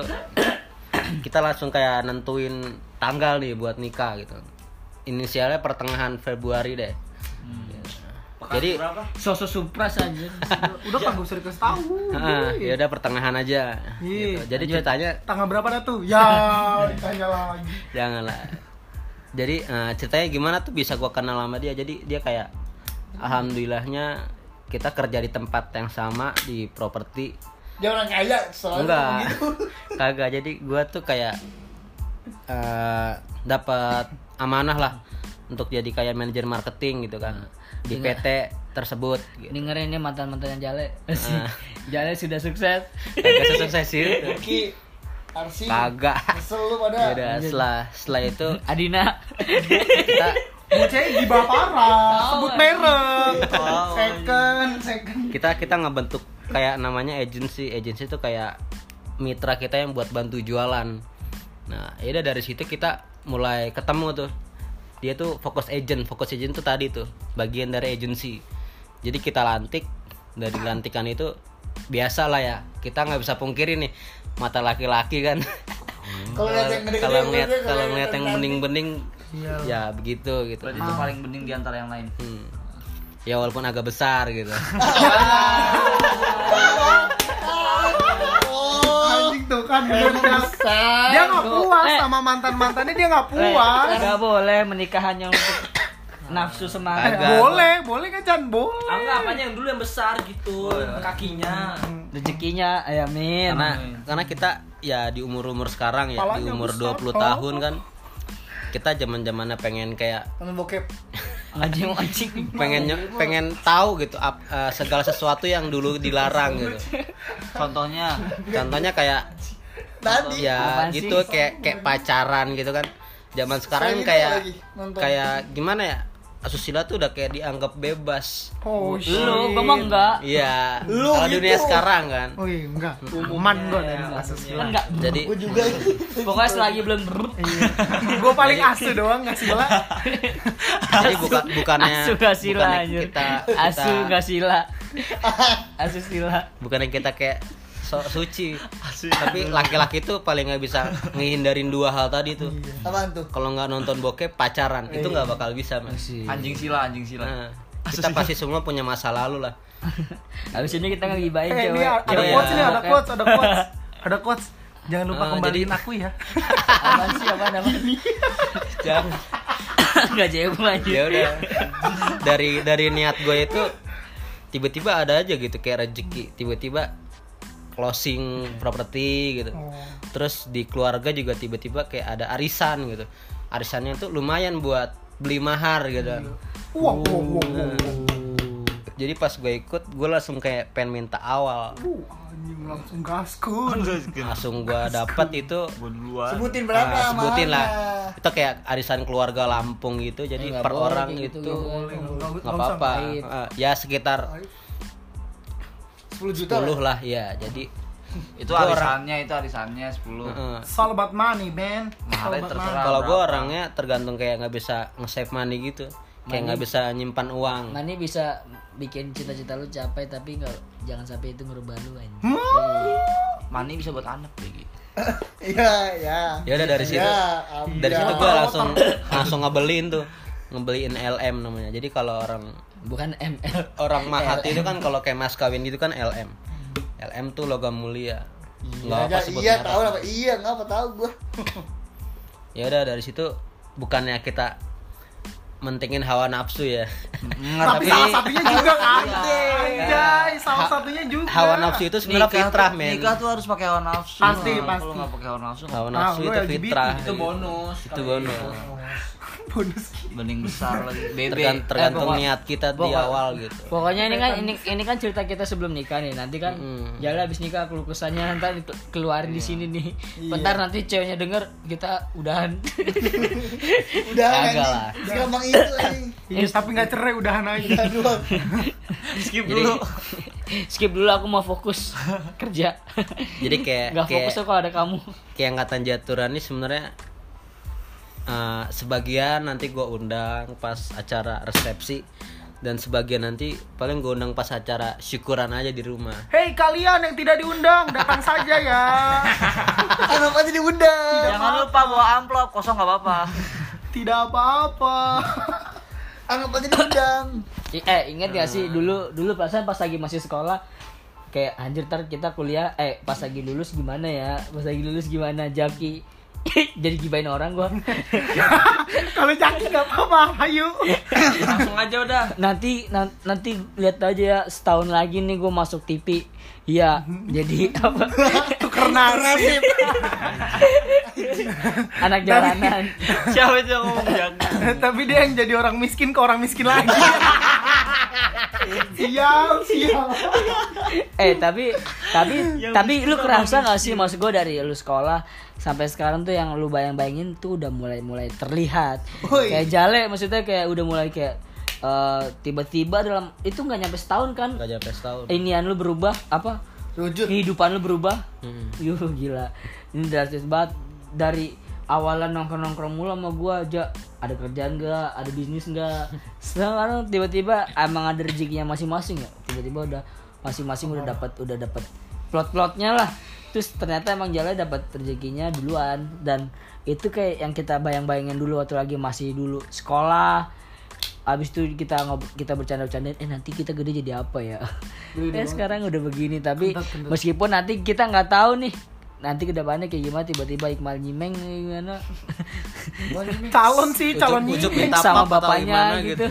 F: kita langsung kayak nentuin tanggal nih buat nikah gitu. Inisialnya pertengahan Februari deh. Jadi
A: Sosok supras aja.
D: Udah kan gak usah dikasih tahu.
F: ah, ya udah pertengahan aja.
D: Iya.
F: Gitu. Jadi ceritanya
D: Tanggal berapa dah tuh? Ya, ditanya lagi.
F: janganlah. Jadi eh, ceritanya gimana tuh bisa gua kenal sama dia. Jadi dia kayak alhamdulillahnya kita kerja di tempat yang sama di properti
B: dia orang kaya soalnya
F: enggak
B: gitu
F: kagak jadi gua tuh kayak eh dapat amanah lah untuk jadi kayak manajer marketing gitu kan di PT tersebut gitu.
A: Dengerin ini mantan-mantannya Jale.
F: Ah.
A: Jale sudah sukses.
F: kagak sukses sih
B: Ki Arsi
F: kagak
B: kesel lu pada
F: ya udah setelah setelah itu
A: Adina.
F: kita
D: Bocahnya di parah, sebut merek.
F: Oh,
D: Second, second.
F: kita kita ngebentuk kayak namanya agency agency itu kayak mitra kita yang buat bantu jualan nah ya dari situ kita mulai ketemu tuh. Dia tuh fokus agent fokus agent tuh tadi tuh bagian dari agency. Jadi kita lantik dari lantikan itu biasa lah ya. Kita nggak bisa pungkiri nih mata laki-laki kan.
B: Kalau lihat yang gede-gede
F: kalau ngeliat kalau ngeliat yang bening-bening ya begitu gitu.
C: Berarti itu paling bening di antara yang lain.
F: Hmm. ya walaupun agak besar gitu
D: Tuh kan bener Dia nggak puas
A: Eh.
D: sama mantan mantannya dia nggak puas.
A: Gak boleh menikah hanya untuk nafsu semangat.
F: Agak.
D: boleh boleh kan Chan? Boleh.
E: Ah, enggak, apanya? Yang dulu yang besar gitu, kakinya.
A: rezekinya ya amin.
F: Karena karena kita ya di umur umur sekarang ya di
D: Palanya
F: umur
D: besar,
F: 20
D: Pak.
F: tahun kan kita zaman zamannya pengen kayak
B: Nonton bokep.
A: anjing anjing.
F: pengen pengen tahu gitu ap- eh, segala sesuatu yang dulu dilarang gitu.
C: Contohnya?
F: Contohnya kayak
B: Tadi.
F: ya
A: Apaan sih?
F: gitu kayak kayak pacaran gitu kan. Zaman sekarang
B: Selain itu
F: kayak kayak gimana ya asusila tuh udah kayak dianggap bebas.
D: Oh shit
A: lu gua mah enggak
F: iya
B: Lu
F: kalau
B: gitu.
F: dunia sekarang kan.
D: Oh iya enggak. Aman gua dari kasus
A: kan enggak.
F: Jadi
B: Gue juga.
A: pokoknya selagi belum
D: gue paling asu doang nggak sila
F: jadi bukan bukannya
A: asu gak sila
F: bukannya
A: anjir
F: kita,
A: asu
F: kita
A: gak sila asu sila
F: bukannya kita kayak sok suci. Tapi laki-laki tuh paling nggak bisa ngehindarin dua hal tadi tuh.
B: Apaan tuh?
F: kalau nggak nonton bokep pacaran. Itu nggak bakal bisa mas.
C: Anjing sila, anjing sila.
F: Nah, kita pasti semua punya masa lalu lah.
A: Habis ini kita ngegibain
D: eh ini
A: cewek.
D: ada
F: Iya.
D: quotes nih ada quotes ada quotes. Ada quotes. Jangan lupa
F: Eh,
D: kembaliin
F: jadi-
D: aku ya.
A: Apaan sih apaan apaan?
F: Jangan.
A: Nggak jauh aja
F: ya udah. Dari dari niat gue itu tiba-tiba ada aja gitu kayak rezeki. Tiba-tiba closing properti gitu. Terus di keluarga juga tiba-tiba kayak ada arisan gitu. Arisannya tuh lumayan buat beli mahar gitu.
D: Wow wow wow, wow.
F: jadi pas gue ikut gue langsung kayak pengen minta awal.
D: Uh, anjing langsung gaskun.
F: Langsung gue dapat itu.
B: Sebutin berapa
F: ah, sebutin lah. Itu kayak arisan keluarga Lampung gitu jadi
A: Eh,
F: per orang
A: gitu,
F: itu
A: nggak
F: nggak apa-apa. Ah, ya sekitar
B: 10 juta
F: 10
B: lah.
F: lah ya jadi
C: Itu arisannya, itu arisannya 10.
F: Heeh.
D: It's all about money man
C: terserah.
D: money.
F: kalau gue orangnya tergantung kayak nggak bisa nge-save money gitu kayak nggak bisa nyimpan uang
A: Mani bisa bikin cita-cita lu capai tapi nggak jangan sampai itu ngerubah lu anjing.
C: Mani bisa buat anak gitu.
B: Iya, ya.
F: ya udah dari situ
B: Ya,
F: dari situ gue langsung langsung ngebeliin tuh ngebeliin LM namanya jadi kalau orang
A: Bukan ML.
F: orang mahat itu kan kalau kayak mas kawin gitu kan LM LM tuh logam mulia. Nggak apa
B: Iya,
F: sebut
B: iya tahu apa? Iya, enggak apa tahu gua.
F: ya udah dari situ bukannya kita mentingin hawa nafsu ya.
D: Tapi salah satunya juga anjay salah satunya juga.
F: hawa nafsu itu sebenarnya fitrah men.
C: Nikah tuh harus pakai hawa nafsu.
D: Pasti,
C: Kalau
D: pasti.
C: nggak pakai hawa nafsu,
F: hawa
D: Ah,
F: nafsu itu fitrah.
E: Itu bonus.
F: itu bonus
D: bonus
C: bening besar lagi. BB.
F: Tergan- tergantung
A: pokok-
F: niat kita di
A: pokok-
F: awal gitu
A: Pokoknya ini kan ini ini kan cerita kita sebelum nikah nih. Nanti kan
F: Mm.
A: jalan habis nikah keluh kesahnya nanti keluarin di sini nih. Bentar nanti ceweknya denger kita udahan.
B: Udah
F: Kagak
B: anjing.
F: lah.
B: Segampang itu anjing.
D: iya tapi nggak cerai udahan aja
B: Doang.
C: skip
F: Jadi-
C: dulu.
A: Skip dulu aku mau fokus kerja.
F: jadi kayak
A: Gak
F: kayak
A: fokus tuh kalau ada kamu.
F: kayak angkatan jaturan ini sebenarnya eh, sebagian nanti gue undang pas acara resepsi dan sebagian nanti paling gue undang pas acara syukuran aja di rumah
D: Hei kalian yang tidak diundang datang saja ya
B: Anggap aja diundang.
C: Jangan lupa bawa amplop, kosong nggak apa-apa.
D: tidak apa-apa
B: Anggap aja diundang.
A: Eh inget gak sih dulu dulu perasaan pas lagi masih sekolah kayak anjir ntar kita kuliah eh pas lagi lulus gimana ya pas lagi lulus gimana jaki jadi gibain orang gua.
D: Kalau jaki nggak apa-apa ayo
E: Langsung aja udah.
A: nanti nan- nanti lihat aja ya setahun lagi nih gua masuk TV iya jadi apa?
D: Tuker nasib.
A: Anak jalanan.
C: Siapa itu yang ngomong?
D: Tapi dia yang jadi orang miskin ke orang miskin lagi siap siap
A: eh tapi tapi tapi lu kerasa gak sih? maksud gue dari lu sekolah sampai sekarang tuh yang lu bayang-bayangin tuh udah mulai mulai terlihat.
B: Woi.
A: kayak jale maksudnya kayak udah mulai kayak eh, tiba-tiba dalam itu nggak nyampe setahun kan?
F: Gak sampai setahun.
A: Inian lu berubah apa?
B: Rujut.
A: kehidupan lu berubah?
F: Mm.
A: Yuh gila. Ini drastis banget. Dari awalan nongkrong-nongkrong mulu sama gua aja ada kerjaan gak ada bisnis gak sekarang tiba-tiba emang ada rezekinya masing-masing ya. Tiba-tiba udah masing-masing udah dapat udah dapat plot-plotnya lah. Terus ternyata emang jalan dapat rezekinya duluan. Dan itu kayak yang kita bayang-bayangin dulu waktu lagi masih dulu sekolah. Abis itu kita ngob kita bercanda-bercanda eh nanti kita gede jadi apa ya? eh sekarang udah begini tapi meskipun nanti kita nggak tahu nih nanti ke depannya kayak gimana? Tiba-tiba Iqmal Nyimeng gimana?
D: Calon sih calon nyimeng.
C: minta
A: sama bapaknya
C: gimana
A: gitu.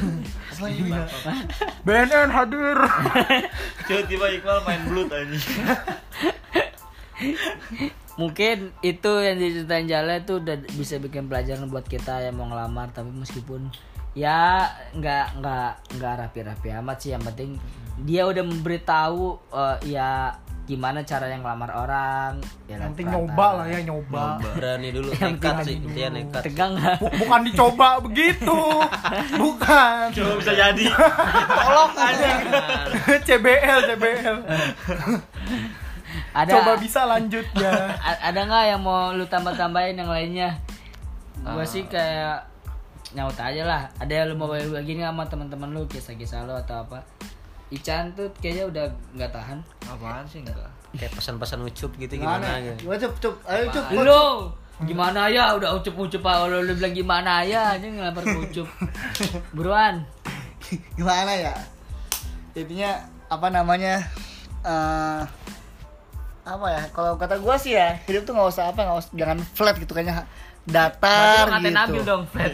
D: BNN hadir.
C: Tiba-tiba Iqbal main blood aja.
A: Mungkin itu yang diceritain Jale itu udah bisa bikin pelajaran buat kita yang mau ngelamar tapi meskipun ya nggak nggak nggak rapi-rapi amat sih yang penting dia udah memberitahu eh, ya gimana cara yang ngelamar orang? Ya
D: yang penting
A: lewat
D: nyoba lah ya nyoba.
F: Berani dulu nekat sih intinya nekat.
A: Tegang.
D: Bukan dicoba begitu. Bukan.
C: Cuma bisa jadi.
D: tolong aja. CBL CBL
A: ada.
D: Coba bisa lanjut ya.
A: Ada nggak yang mau lu tambah-tambahin yang lainnya? Gua sih kayak nyaut aja lah. Ada yang lu mau bagi nggak sama teman-teman lu kisah-kisah lu atau apa Ican tuh kayaknya udah nggak tahan
C: Apaan sih enggak?
F: kayak pesan-pesan ucup gitu
B: Gimana?
F: gimana gitu
B: Gimana cup cup? Ayo cup.
A: lu gimana ya udah ucup-ucup kalau lu bilang gimana ya aja ngelempar ke ucup buruan
B: Gimana ya? Intinya apa namanya? eh apa ya? Kalau kata gua sih ya, hidup tuh nggak usah apa, nggak usah jangan flat gitu kayaknya datar
A: Berarti ngatain Nabil
B: gitu.
A: dong Fred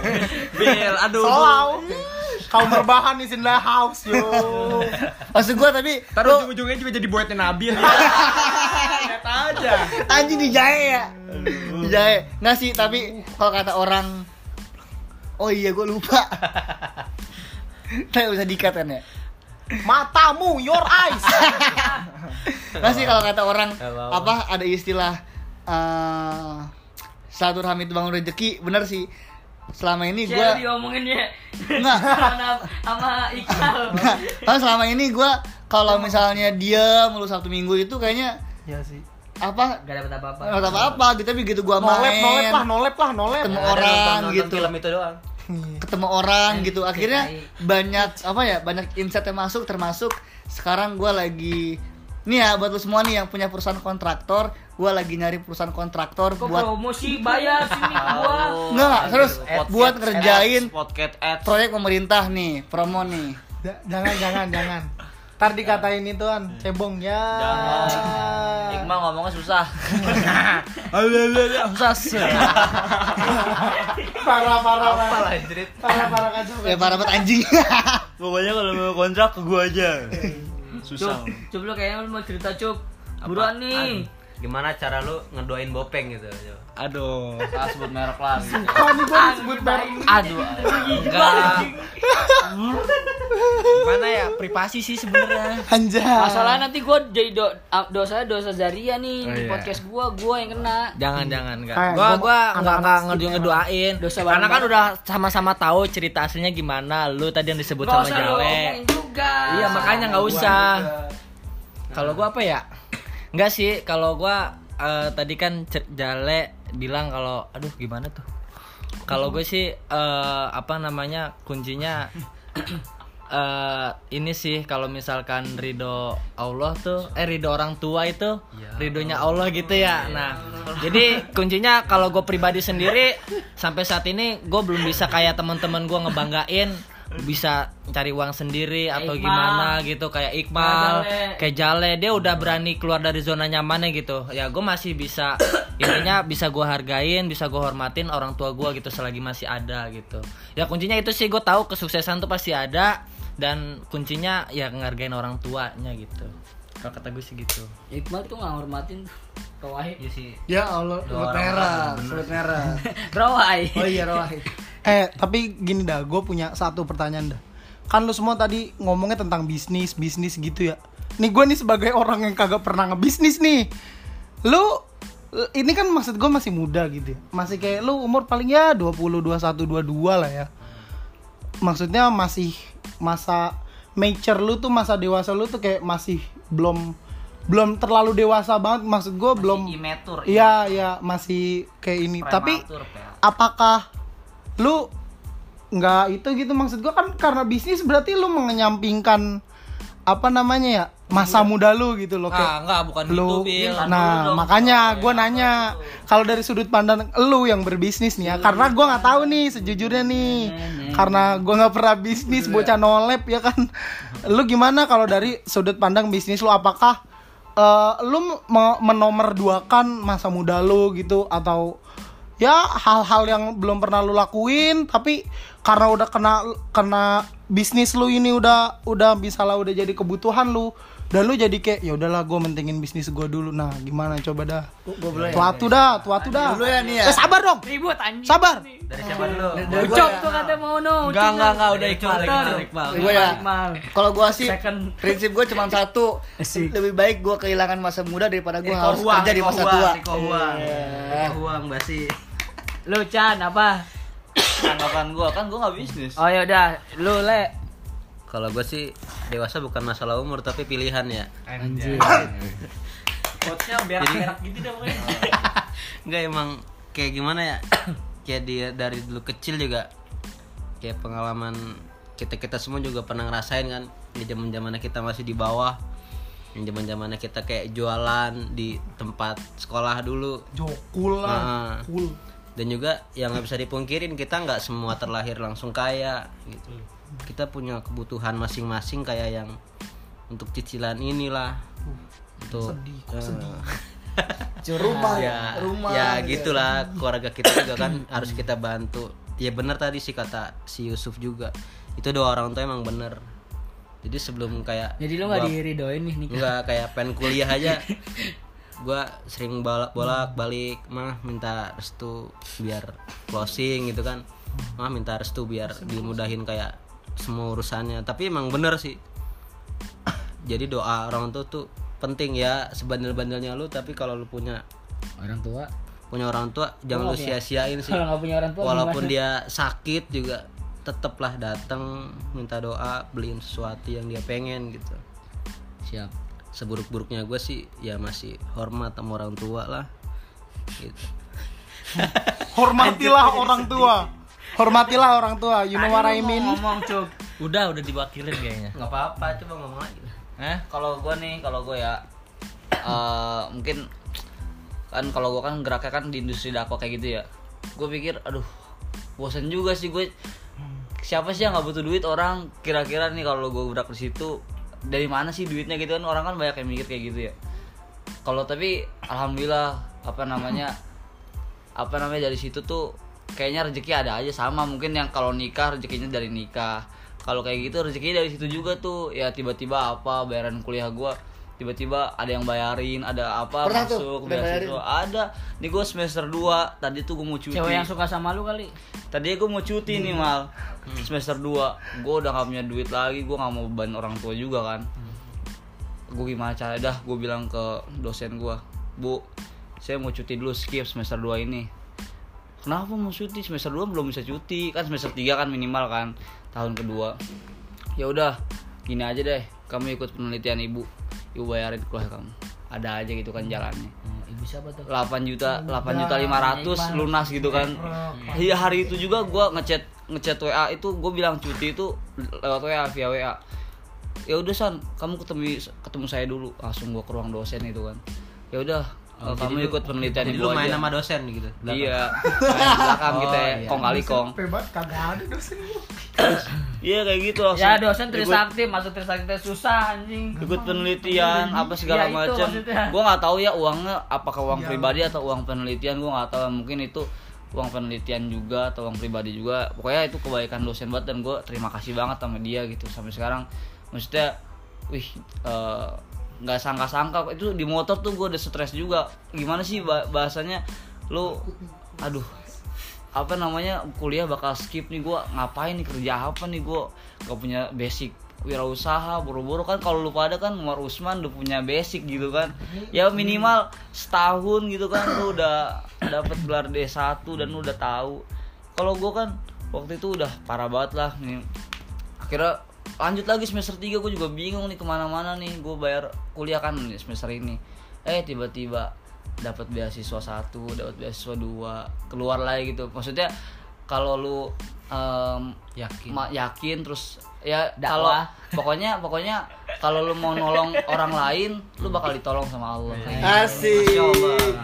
C: Bil, aduh.
D: Selau kau berbahan di sini house yo.
B: Maksud gua tapi
E: Taruh ujung-ujungnya juga jadi buatnya Nabil ya. Lihat aja.
B: anjing dijahe ya. Dijahe nggak sih tapi kalau kata orang oh iya gue lupa. Nggak bisa dikat kan ya?
D: Matamu your eyes.
B: Nggak sih kalau kata orang apa ada istilah eh silaturahmi itu bangun rezeki bener sih selama ini gue
A: diomongin ya?
B: Nggak.
A: sama sama Iqbal
B: kan selama ini gue kalau misalnya dia mulu satu minggu itu kayaknya
D: ya sih.
B: apa?
A: Gak dapet apa-apa.
B: Nggak tahu apa gitu tapi begitu gue
D: nolep
B: main
D: nolep lah nolep lah nolep.
B: ketemu
F: Ada
B: orang
F: nonton- nonton
B: gitu.
F: film itu doang.
B: Ketemu orang gitu. akhirnya
A: Ceritain.
B: banyak apa ya banyak insight yang masuk termasuk sekarang gue lagi nih ya buat lu semua nih yang punya perusahaan kontraktor gue lagi nyari perusahaan kontraktor
A: kok
B: buat
A: promosi bayar sini gua.
B: Nggak, terus buat ngerjain proyek pemerintah nih promo nih.
D: Ja- jangan jangan jangan. Ntar dikatain ituan cebong ya.
C: Iqmal ngomongnya susah.
D: parah parah parah.
C: lah anjrit.
D: parah parah kacau
B: ya parah banget anjing.
C: Pokoknya kalau mau kontrak ke gua aja. Susah.
A: cup lu kayaknya lu mau cerita cup buruan nih
F: gimana cara lu ngedoain bopeng gitu.
E: Aduh.
C: Ah, sebut merek lagi.
D: kan gue disebut merek
C: Aduh.
E: Enggak. Gimana ya? Privasi sih sebenarnya.
D: anjay
A: masalahnya nanti gua jadi do, ah, dosa dosa Zaria nih
E: Oh,
A: di
E: iya.
A: podcast gua gua yang kena
E: Jangan jangan enggak.
D: Eh,
E: Gua
D: gua-
E: gua enggak enggak ngedu ngedoain.
A: Dosa
E: Karena kan udah sama-sama tahu cerita aslinya gimana. Lu tadi yang disebut
A: Gak
E: sama
A: juga
E: Iya, makanya nggak usah. Kalau gua apa ya? Enggak sih, kalau gua eh, tadi kan Jale bilang kalau aduh gimana tuh? Kalau gue sih eh, apa namanya? kuncinya eh ini sih kalau misalkan ridho Allah tuh eh ridho orang tua itu ridhonya Allah gitu ya. Nah, jadi kuncinya kalau gue pribadi sendiri sampai saat ini gue belum bisa kayak teman-teman gue ngebanggain bisa cari uang sendiri atau
A: Iqbal.
E: gimana gitu kayak
A: Kayak
E: Iqbal
A: Jale.
E: kayak Jale dia udah berani keluar dari zona nyamannya gitu ya gue masih bisa intinya bisa gue hargain bisa gue hormatin orang tua gue gitu selagi masih ada gitu ya kuncinya itu sih gue tahu kesuksesan tuh pasti ada dan kuncinya ya ngargain orang tuanya gitu kalau kata gue sih gitu
A: Iqbal tuh nggak hormatin Rawai
E: iya sih
B: ya Allah sebut merah sebut merah
A: Rawai
B: oh iya Rohi
D: Eh, tapi gini dah, gue punya satu pertanyaan dah. Kan lu semua tadi ngomongnya tentang bisnis, bisnis gitu ya. Nih gue nih sebagai orang yang kagak pernah ngebisnis nih. Lu ini kan maksud gue masih muda gitu ya. Masih kayak lu umur paling ya 20, 21, 22 lah ya. Maksudnya masih masa mature lu tuh masa dewasa lu tuh kayak masih belum belum terlalu dewasa banget maksud gue belum
C: Imetur.
D: Iya, iya, masih kayak ini. Tapi
C: Prematur, Pel.
D: apakah lu nggak itu gitu maksud gua kan karena bisnis berarti lu mengenyampingkan apa namanya ya masa muda lu gitu loh
E: ah
D: kayak
E: enggak bukan
D: lu
E: gitu Bil
D: nah makanya gua nanya kalau dari sudut pandang lu yang berbisnis nih ya karena gua nggak tahu nih sejujurnya nih. karena gua nggak pernah bisnis bocah nolep ya kan. Lu gimana kalau dari sudut pandang bisnis lu? Apakah eh, lu menomorduakan masa muda lu gitu? Atau ya hal-hal yang belum pernah lu lakuin tapi karena udah kena kena bisnis lu ini udah udah bisa lah udah jadi kebutuhan lu dan lu jadi kayak ya udahlah gue mentingin bisnis gue dulu nah gimana coba dah
B: Gue
D: tuatu dah tuatu dah
B: Dulu ya nih ya.
D: eh sabar dong
A: Ribut anjing.
D: sabar
F: Dari siapa dulu?
A: Ucap tuh kata mau no.
E: Enggak, enggak, enggak, udah Iqbal.
B: Gue ya. Kalau gua sih prinsip gue cuma satu. Lebih baik gua kehilangan masa muda daripada gua
F: Riko
B: harus kerja di masa tua.
F: Riko Huang.
B: Iya.
F: Huang basi.
A: Lu Chan apa?
C: Tanggapan gua kan gua nggak bisnis.
A: Oh ya udah, lu le.
F: Kalau gue sih dewasa bukan masalah umur tapi pilihan ya.
A: Anjir.
E: Quotes-nya biar berak gitu dah pokoknya.
F: Enggak emang kayak gimana ya? kayak dia dari dulu kecil juga kayak pengalaman kita kita semua juga pernah ngerasain kan di zaman zamannya kita masih di bawah yang zaman zamannya kita kayak jualan di tempat sekolah dulu
D: jokul lah
F: Ah.
D: cool
F: dan juga yang nggak bisa dipungkirin kita nggak semua terlahir langsung kaya gitu kita punya kebutuhan masing-masing kayak yang untuk cicilan inilah untuk eh,
B: Rumah,
F: ya,
B: rumah.
F: ya
B: gitu.
F: gitulah keluarga kita juga kan harus kita bantu ya bener tadi sih kata si Yusuf juga itu doa orang tua emang bener jadi sebelum kayak
A: Jadi lu nggak diridoin nih nikah.
F: Enggak kayak pengen kuliah aja. Gua sering bolak bolak balik mah minta restu biar closing gitu kan. Mah minta restu biar dimudahin kayak semua urusannya. Tapi emang bener sih. Jadi doa orang tua tuh penting ya sebandel-bandelnya lu tapi kalau lu punya
A: Orang tua.
F: punya orang tua jangan lu sia-siain sih.
A: Kalau punya orang tua
F: Walaupun
A: gimana?
F: dia sakit juga tetaplah datang minta doa beliin sesuatu yang dia pengen gitu
A: siap.
F: Seburuk-buruknya gue sih ya masih hormat sama orang tua lah. Gitu.
D: Hormatilah orang tua. Hormatilah orang tua you know what I mean?
A: Ngomong cuk.
E: Udah, udah diwakilin kayaknya.
F: nggak apa-apa coba ngomong lagi
E: Hah?
C: Kalau gua nih, kalau gua ya eh, mungkin kan kalau gua kan geraknya kan di industri dakwah kayak gitu ya. Gue pikir aduh bosan juga sih gue siapa sih yang nggak butuh duit orang? Kira-kira nih kalau gue gerak di situ dari mana sih duitnya gitu kan? Orang kan banyak yang mikir kayak gitu ya. Kalau tapi alhamdulillah apa namanya apa namanya dari situ tuh kayaknya rezeki ada aja. Sama mungkin yang kalau nikah rezekinya dari nikah. Kalau kayak gitu rezekinya dari situ juga tuh. Ya tiba-tiba apa bayaran kuliah gua tiba-tiba ada yang bayarin ada apa
B: Pernah tuh,
C: masuk
B: yang
C: beasiswa. ada. Nih gue semester 2 tadi tuh gue mau cuti.
A: Cewek yang suka sama lu kali.
C: tadi gue mau cuti nih mal. Semester 2 gue udah gak punya duit lagi gue gak mau beban orang tua juga kan. Gue gimana cara dah gue bilang ke dosen gue bu saya mau cuti dulu skip semester 2 ini. Kenapa mau cuti? Semester 2 belum bisa cuti. Kan semester 3 kan minimal kan tahun kedua. Ya udah gini aja deh. Kamu ikut penelitian ibu ibu bayarin kuliah kamu. Ada aja gitu kan jalannya.
A: Ibu siapa tuh?
C: 8 juta 8 juta 500 lunas gitu kan. Iya hari itu juga gua ngechat ngechat WA itu gue bilang cuti itu lewat WA via WA ya udah san kamu ketemu ketemu saya dulu. Langsung gua ke ruang dosen itu kan. Ya udah eh, kamu ikut penelitian
F: jadi lu main
C: aja.
F: sama dosen gitu?
C: Iya. Main belakang kita
F: Oh, iya.
C: kong kali kong.
D: Hebat kagak ada dosen
C: iya kayak gitu langsung.
A: Ya dosen
C: ikut-
A: Trisakti, masuk Trisakti susah anjing.
C: ikut penelitian apa segala
A: Ya,
C: macam gue nggak tahu ya uangnya apakah uang pribadi atau uang penelitian gue nggak tahu. Mungkin itu uang penelitian juga atau uang pribadi juga. Pokoknya itu kebaikan dosen banget dan gue terima kasih banget sama dia gitu sampai sekarang. Maksudnya wih eh, nggak sangka-sangka itu di motor tuh gue udah stres juga. Gimana sih ba- bahasanya? Lu aduh apa namanya? Kuliah bakal skip nih gua ngapain nih? Kerja apa nih? Gua gak punya basic wirausaha buru-buru kan? Kalau lu pada kan Umar Usman udah punya basic gitu kan. Ya minimal setahun gitu kan lu udah dapat gelar D1 dan lu udah tahu. Kalau gua kan waktu itu udah parah banget lah. Nih akhirnya lanjut lagi semester 3 gue juga bingung nih ke mana-mana nih. Gue bayar kuliah kan nih semester ini. Eh tiba-tiba dapat beasiswa satu dapat beasiswa dua keluar lagi gitu. Maksudnya kalau lu em,
E: Yakin.
C: ma- yakin terus ya kalau pokoknya pokoknya kalau lu mau nolong orang lain lu bakal ditolong sama Allah gitu.
B: Asik.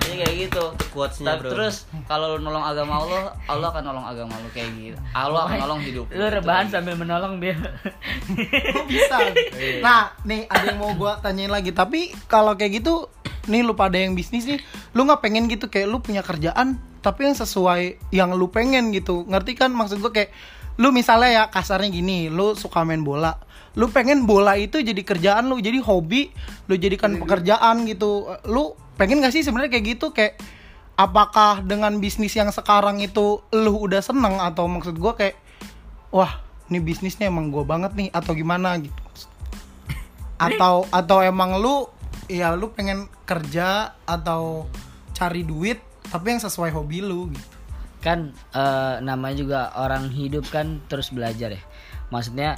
C: Iya kayak gitu.
F: Quotes-nya,
C: Tapi
F: bro.
C: terus kalau lu nolong agama Allah, Allah akan nolong agama lu kayak gitu. Allah akan nolong hidup
A: Lu rebahan sambil menolong dia.
D: Kok bisa nah nih ada yang mau gua tanyain lagi tapi kalau kayak gitu nih lu pada yang bisnis nih lu nggak pengen gitu kayak lu punya kerjaan tapi yang sesuai yang lu pengen gitu ngerti kan maksud gua kayak lu misalnya ya kasarnya gini lu suka main bola. Lu pengen bola itu jadi kerjaan lu jadi hobi lu jadikan pekerjaan gitu. Lu pengen gak sih sebenarnya kayak gitu? Kayak apakah dengan bisnis yang sekarang itu lu udah seneng? Atau maksud gua kayak wah ini bisnisnya emang gua banget nih atau gimana gitu. Atau atau emang lu ya lu pengen kerja atau cari duit tapi yang sesuai hobi lu gitu
A: kan eh, namanya juga orang hidup kan terus belajar ya. Maksudnya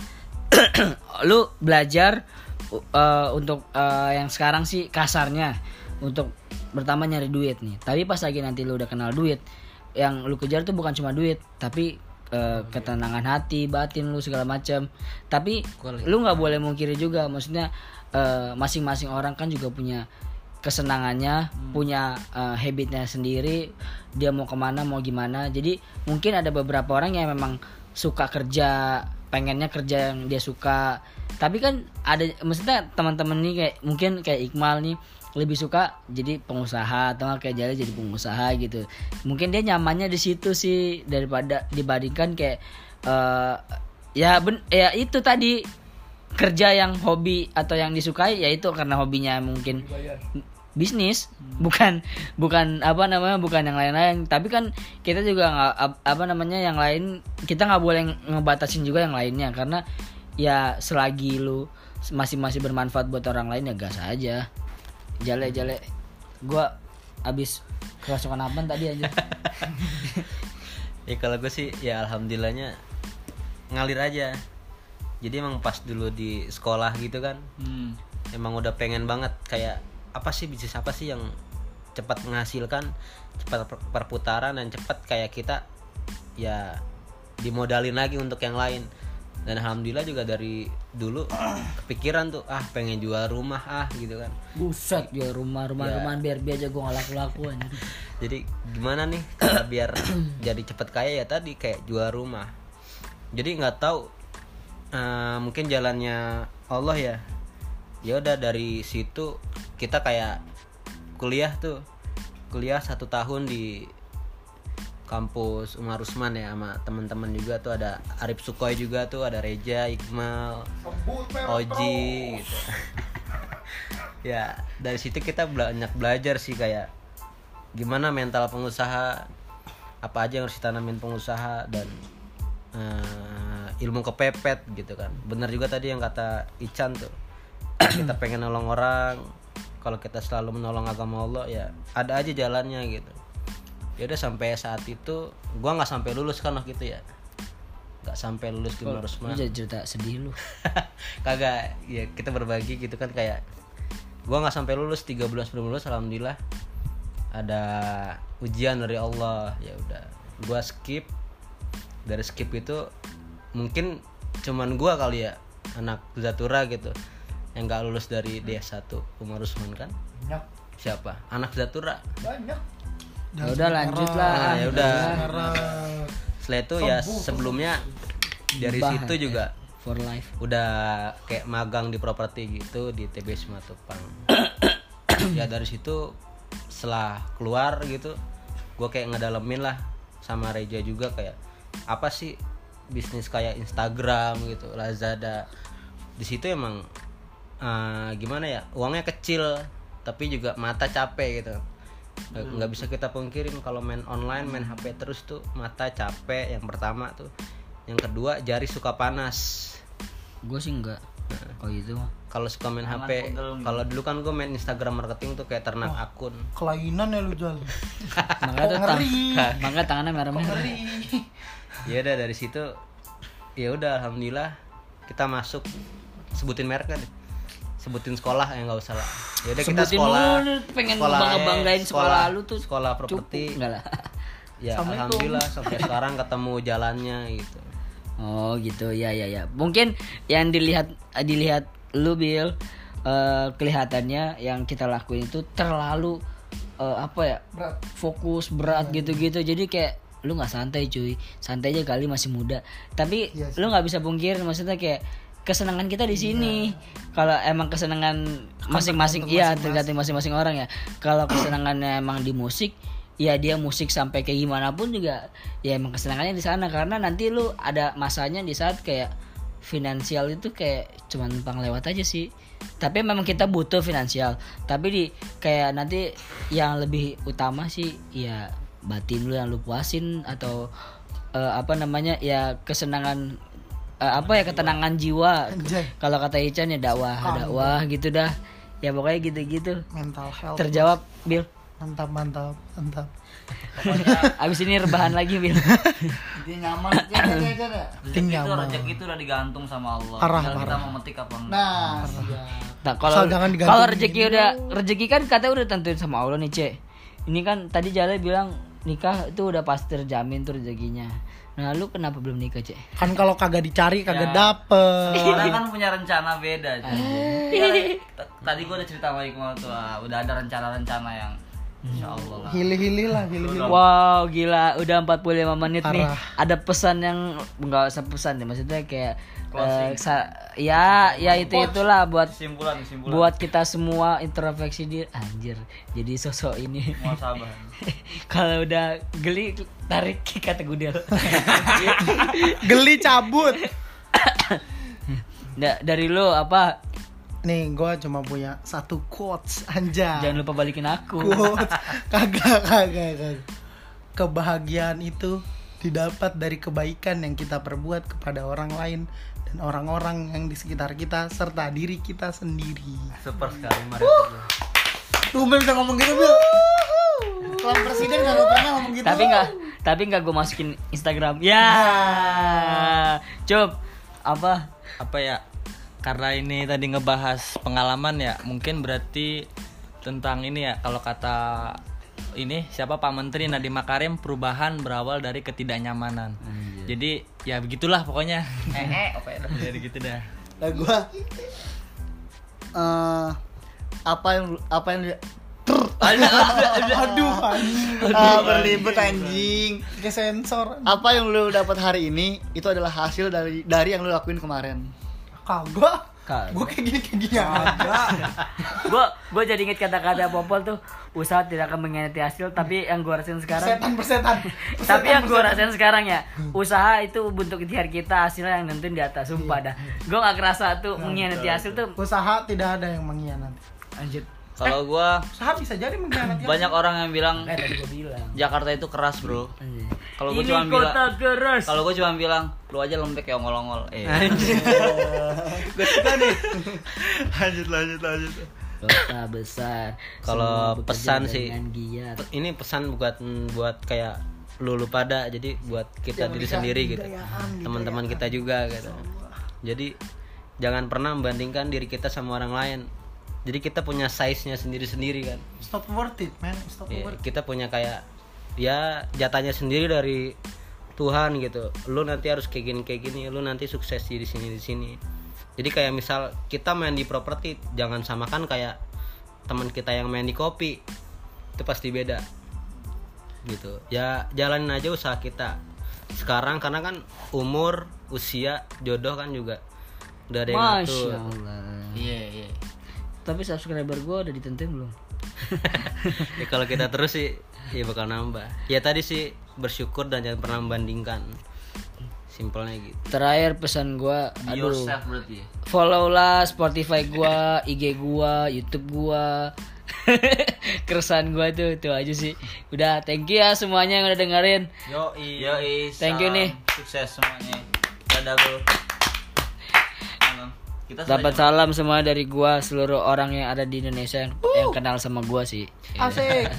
A: lu belajar eh, untuk eh, yang sekarang sih kasarnya untuk pertama nyari duit nih. Tapi pas lagi nanti lu udah kenal duit yang lu kejar tuh bukan cuma duit tapi eh, ketenangan. hati batin lu segala macam tapi lu nggak boleh mungkiri juga maksudnya masing-masing orang kan juga punya kesenangannya punya eh, habitnya sendiri dia mau ke mana mau gimana. Jadi mungkin ada beberapa orang yang memang suka kerja pengennya kerja yang dia suka. Tapi kan ada maksudnya teman-teman nih kayak mungkin kayak Iqmal nih lebih suka jadi pengusaha atau kayak Jalil jadi pengusaha gitu. Mungkin dia nyamannya di situ sih daripada dibandingkan kayak eh, ya ben ya itu tadi kerja yang hobi atau yang disukai yaitu karena hobinya mungkin bisnis bukan bukan apa namanya bukan yang lain-lain. Tapi kan kita juga nggak ap- apa namanya yang lain kita nggak boleh ngebatasin juga yang lainnya. Karena ya selagi lu masih masih bermanfaat buat orang lain ya gas aja. Jale jale. Gua abis kerasukan apa tadi aja.
F: Ya kalau gue sih ya alhamdulillahnya ngalir aja jadi emang pas dulu di sekolah gitu kan
C: Hmm.
F: emang udah pengen banget kayak apa sih bisnis apa sih yang cepat menghasilkan cepat per- perputaran dan cepat kayak kita ya dimodalin lagi untuk yang lain dan alhamdulillah juga dari dulu kepikiran tuh ah pengen jual rumah ah gitu kan
A: buset ya rumah rumah
F: Ya.
A: rumahan biar biar aja gua nggak laku laku aja
F: jadi gimana nih biar jadi cepet kaya ya tadi kayak jual rumah jadi nggak tahu eh, mungkin jalannya Allah ya. Ya udah dari situ kita kayak kuliah tuh. Kuliah satu tahun di kampus Umar Usman ya sama teman-teman juga tuh. Ada Arif Sukoy juga tuh ada Reja Iqmal Oji gitu. Ya dari situ kita banyak belajar sih kayak gimana mental pengusaha apa aja yang harus ditanamin pengusaha dan eh, ilmu kepepet gitu kan. Bener juga tadi yang kata Ican tuh. Kita pengen nolong orang kalau kita selalu menolong agama Allah ya ada aja jalannya gitu. Ya udah sampai saat itu gua nggak sampai lulus kan waktu itu ya. Nggak sampai lulus di
A: lu
F: Marusman
A: jadi cerita sedih lu?
F: Kagak ya kita berbagi gitu kan kayak gua nggak sampai lulus tiga bulan sebelum lulus alhamdulillah ada ujian dari Allah. Ya udah gua skip. Dari skip itu mungkin cuman gua kali ya anak Zatura gitu yang nggak lulus dari D1 Umar Usman kan?
B: Banyak.
F: Siapa? Anak Zatura?
B: Banyak.
A: Ya udah lanjut lah.
F: Ah, ya udah. Setelah itu ya sebelumnya dari
A: Bah,
F: situ juga
A: for life.
F: udah kayak magang di properti gitu di TBS Matupang ya dari situ setelah keluar gitu gue kayak ngedalemin lah sama Reja juga kayak apa sih bisnis kayak Instagram gitu Lazada. Di situ emang eh, gimana ya uangnya kecil tapi juga mata capek gitu. Nggak nggak bisa kita pungkirin kalau main online main HP terus tuh mata capek yang pertama tuh. Yang kedua jari suka panas.
A: Gue sih enggak oh gitu. Mah
F: kalau suka main HP kalau dulu kan gue main Instagram marketing tuh kayak ternak akun.
D: kelainan ya lu jual
A: makanya tuh
D: ngeri.
A: makanya tangannya merah merah
F: ya udah dari situ ya udah alhamdulillah kita masuk. Sebutin merek kan sebutin sekolah ya nggak usah lah. Ya udah kita
A: Sebutin
F: sekolah.
A: mulu, pengen
F: sekolah-
A: bangga banggain sekolah,
F: sekolah-
A: lu tuh.
F: sekolah properti.
A: enggak lah.
F: Ya
D: Assalamualaikum.
F: alhamdulillah sampai sekarang ketemu jalannya gitu.
A: Oh gitu. Ya ya ya. Mungkin yang dilihat dilihat lu Bill eh, kelihatannya yang kita lakuin itu terlalu eh, apa ya
D: Berat.
A: fokus berat gitu-gitu. Jadi kayak lu nggak santai cuy. Santai aja kali masih muda. Tapi
D: Iya sih.
A: lu nggak bisa pungkir maksudnya kayak kesenangan kita di sini. Kalau emang kesenangan masing-masing iya tergantung masing-masing orang ya. Kalau kesenangannya emang di musik ya dia musik sampai kayak gimana pun juga ya emang kesenangannya di sana karena nanti lu ada masanya di saat kayak finansial itu kayak cuman numpang lewat aja sih tapi memang kita butuh finansial tapi di kayak nanti yang lebih utama sih ya batin lu yang lu puasin atau eh, apa namanya ya kesenangan eh, apa ya ketenangan jiwa. Kalau kata Ican ya dakwah dakwah gitu dah. Ya pokoknya gitu-gitu.
D: Mental health
A: terjawab Bill
D: mantap mantap mantap.
A: Abis ini rebahan lagi Bill
B: Dia nyaman. Ya, ya, ya, ya.
C: rezeki itu
D: nyaman.
C: rezeki itu udah digantung sama Allah.
D: Parah,
C: tinggal kita mau metik apa enggak.
B: Nah, iya.
A: Nah, kalau
D: Asal jangan digantung.
A: kalau rezeki udah rezeki kan katanya udah tentuin sama Allah nih, Cek. Ini kan tadi Jale bilang nikah itu udah pasti terjamin tuh rezekinya. Nah, lu kenapa belum nikah, Cek?
D: kan kalau kagak dicari kagak
C: Ya.
D: dapet
C: Orang kan punya rencana beda. Iya, t- Tadi gua udah cerita sama Iqmal tuh, ah, udah ada rencana-rencana yang Insya Allah lah.
D: hili-hili lah hili-hili
A: Wow, gila, udah 45 menit nih.
D: Parah.
A: Ada pesan yang enggak usah pesan deh, maksudnya kayak eh, sa- ya ya itu itulah buat
C: Kesimpulan, kesimpulan.
A: buat kita semua introspeksi diri anjir jadi sosok ini
C: Mau sabar.
A: kalau udah geli tarik kata gudel
D: geli cabut
A: Da- dari lu apa
D: nih gue cuma punya satu quotes anjay.
A: Jangan lupa balikin aku.
D: Quotes. Kagak kagak kagak. Kebahagiaan itu didapat dari kebaikan yang kita perbuat kepada orang lain dan orang-orang yang di sekitar kita serta diri kita sendiri.
F: Super sekali mari
B: Tuh Bil bisa ngomong gitu Bil. Kalau presiden gak pernah ngomong gitu.
A: tapi nggak tapi nggak gue masukin Instagram. Ya. Coba apa?
E: Apa ya karena ini tadi ngebahas pengalaman ya mungkin berarti tentang ini ya kalau kata ini siapa Pak Menteri Nadiem Makarim perubahan berawal dari ketidaknyamanan. Jadi ya begitulah pokoknya.
C: Eh, eh, apa ya?
E: jadi gitu dah.
B: Nah gua eh apa yang apa yang
D: aduh anjing.
B: ah, berlibet anjing.
D: pakai sensor.
B: Apa yang lu dapat hari ini itu adalah hasil dari dari yang lu lakuin kemarin.
D: Kagak. Gue kayak gini kayak gini aja.
A: Gue gue jadi inget kata-kata Popol tuh usaha tidak akan mengkhianati hasil tapi yang gue rasain sekarang
D: persetan persetan.
A: Tapi yang gue rasain sekarang ya usaha itu bentuk ikhtiar kita hasilnya yang nentuin di atas sumpah dah. gue gak kerasa tuh mengkhianati hasil tuh
D: usaha tidak ada yang mengkhianati.
A: Anjir.
C: Kalau gua
D: usaha bisa jadi mengkhianati
C: banyak orang yang bilang
A: gue bilang.
C: Jakarta itu keras, Bro.
A: Anjir.
C: Kalau gua cuma bilang
A: kota keras.
C: Kalau gua cuma bilang lu aja lembek kayak ongol-ongol. Eh.
F: gue suka nih. Lanjut lanjut lanjut.
A: Kota besar.
F: Kalau pesan sih,
A: giat.
F: ini pesan buat buat kayak lu lu pada jadi buat kita diri sendiri gitu. teman-teman kita juga gitu. Jadi jangan pernah membandingkan diri kita sama orang lain. Jadi kita punya size nya sendiri sendiri kan.
D: Stop worth it man. Stop
F: Ya,
D: worth it.
F: kita punya kayak ya jatahnya sendiri dari Tuhan gitu. Lu nanti harus kayak gini kayak gini. Lu nanti sukses di sini di sini. Jadi kayak misal kita main di properti jangan samakan kayak teman kita yang main di kopi. Itu pasti beda. Gitu. Ya jalanin aja usaha kita. Sekarang karena kan umur usia jodoh kan juga udah ada yang
A: masya
F: ngatur.
A: Allah
C: Iya, iya.
A: tapi subscriber gue udah ditentuin belum?
F: Ya kalau kita terus sih ya bakal nambah ya tadi sih bersyukur dan jangan pernah membandingkan simpelnya gitu
A: terakhir pesan gue
C: Be
A: aduh
C: yourself berarti ya.
A: follow lah Spotify gua, IG gua, YouTube gua. Keresahan gua tuh itu aja sih. Udah, thank you ya semuanya yang udah dengerin.
C: Yo, yo,
A: Thank you nih.
C: Sukses semuanya. Dadah, Bro. Kita sudah
A: Dapat salam semua dari gua seluruh orang yang ada di Indonesia yang, yang kenal sama gua sih.
D: asik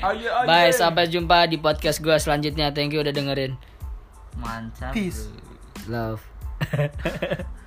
A: Bye, sampai jumpa di podcast gua selanjutnya. Thank you udah dengerin.
C: Mantap.
D: Peace.
C: bro.
A: Love.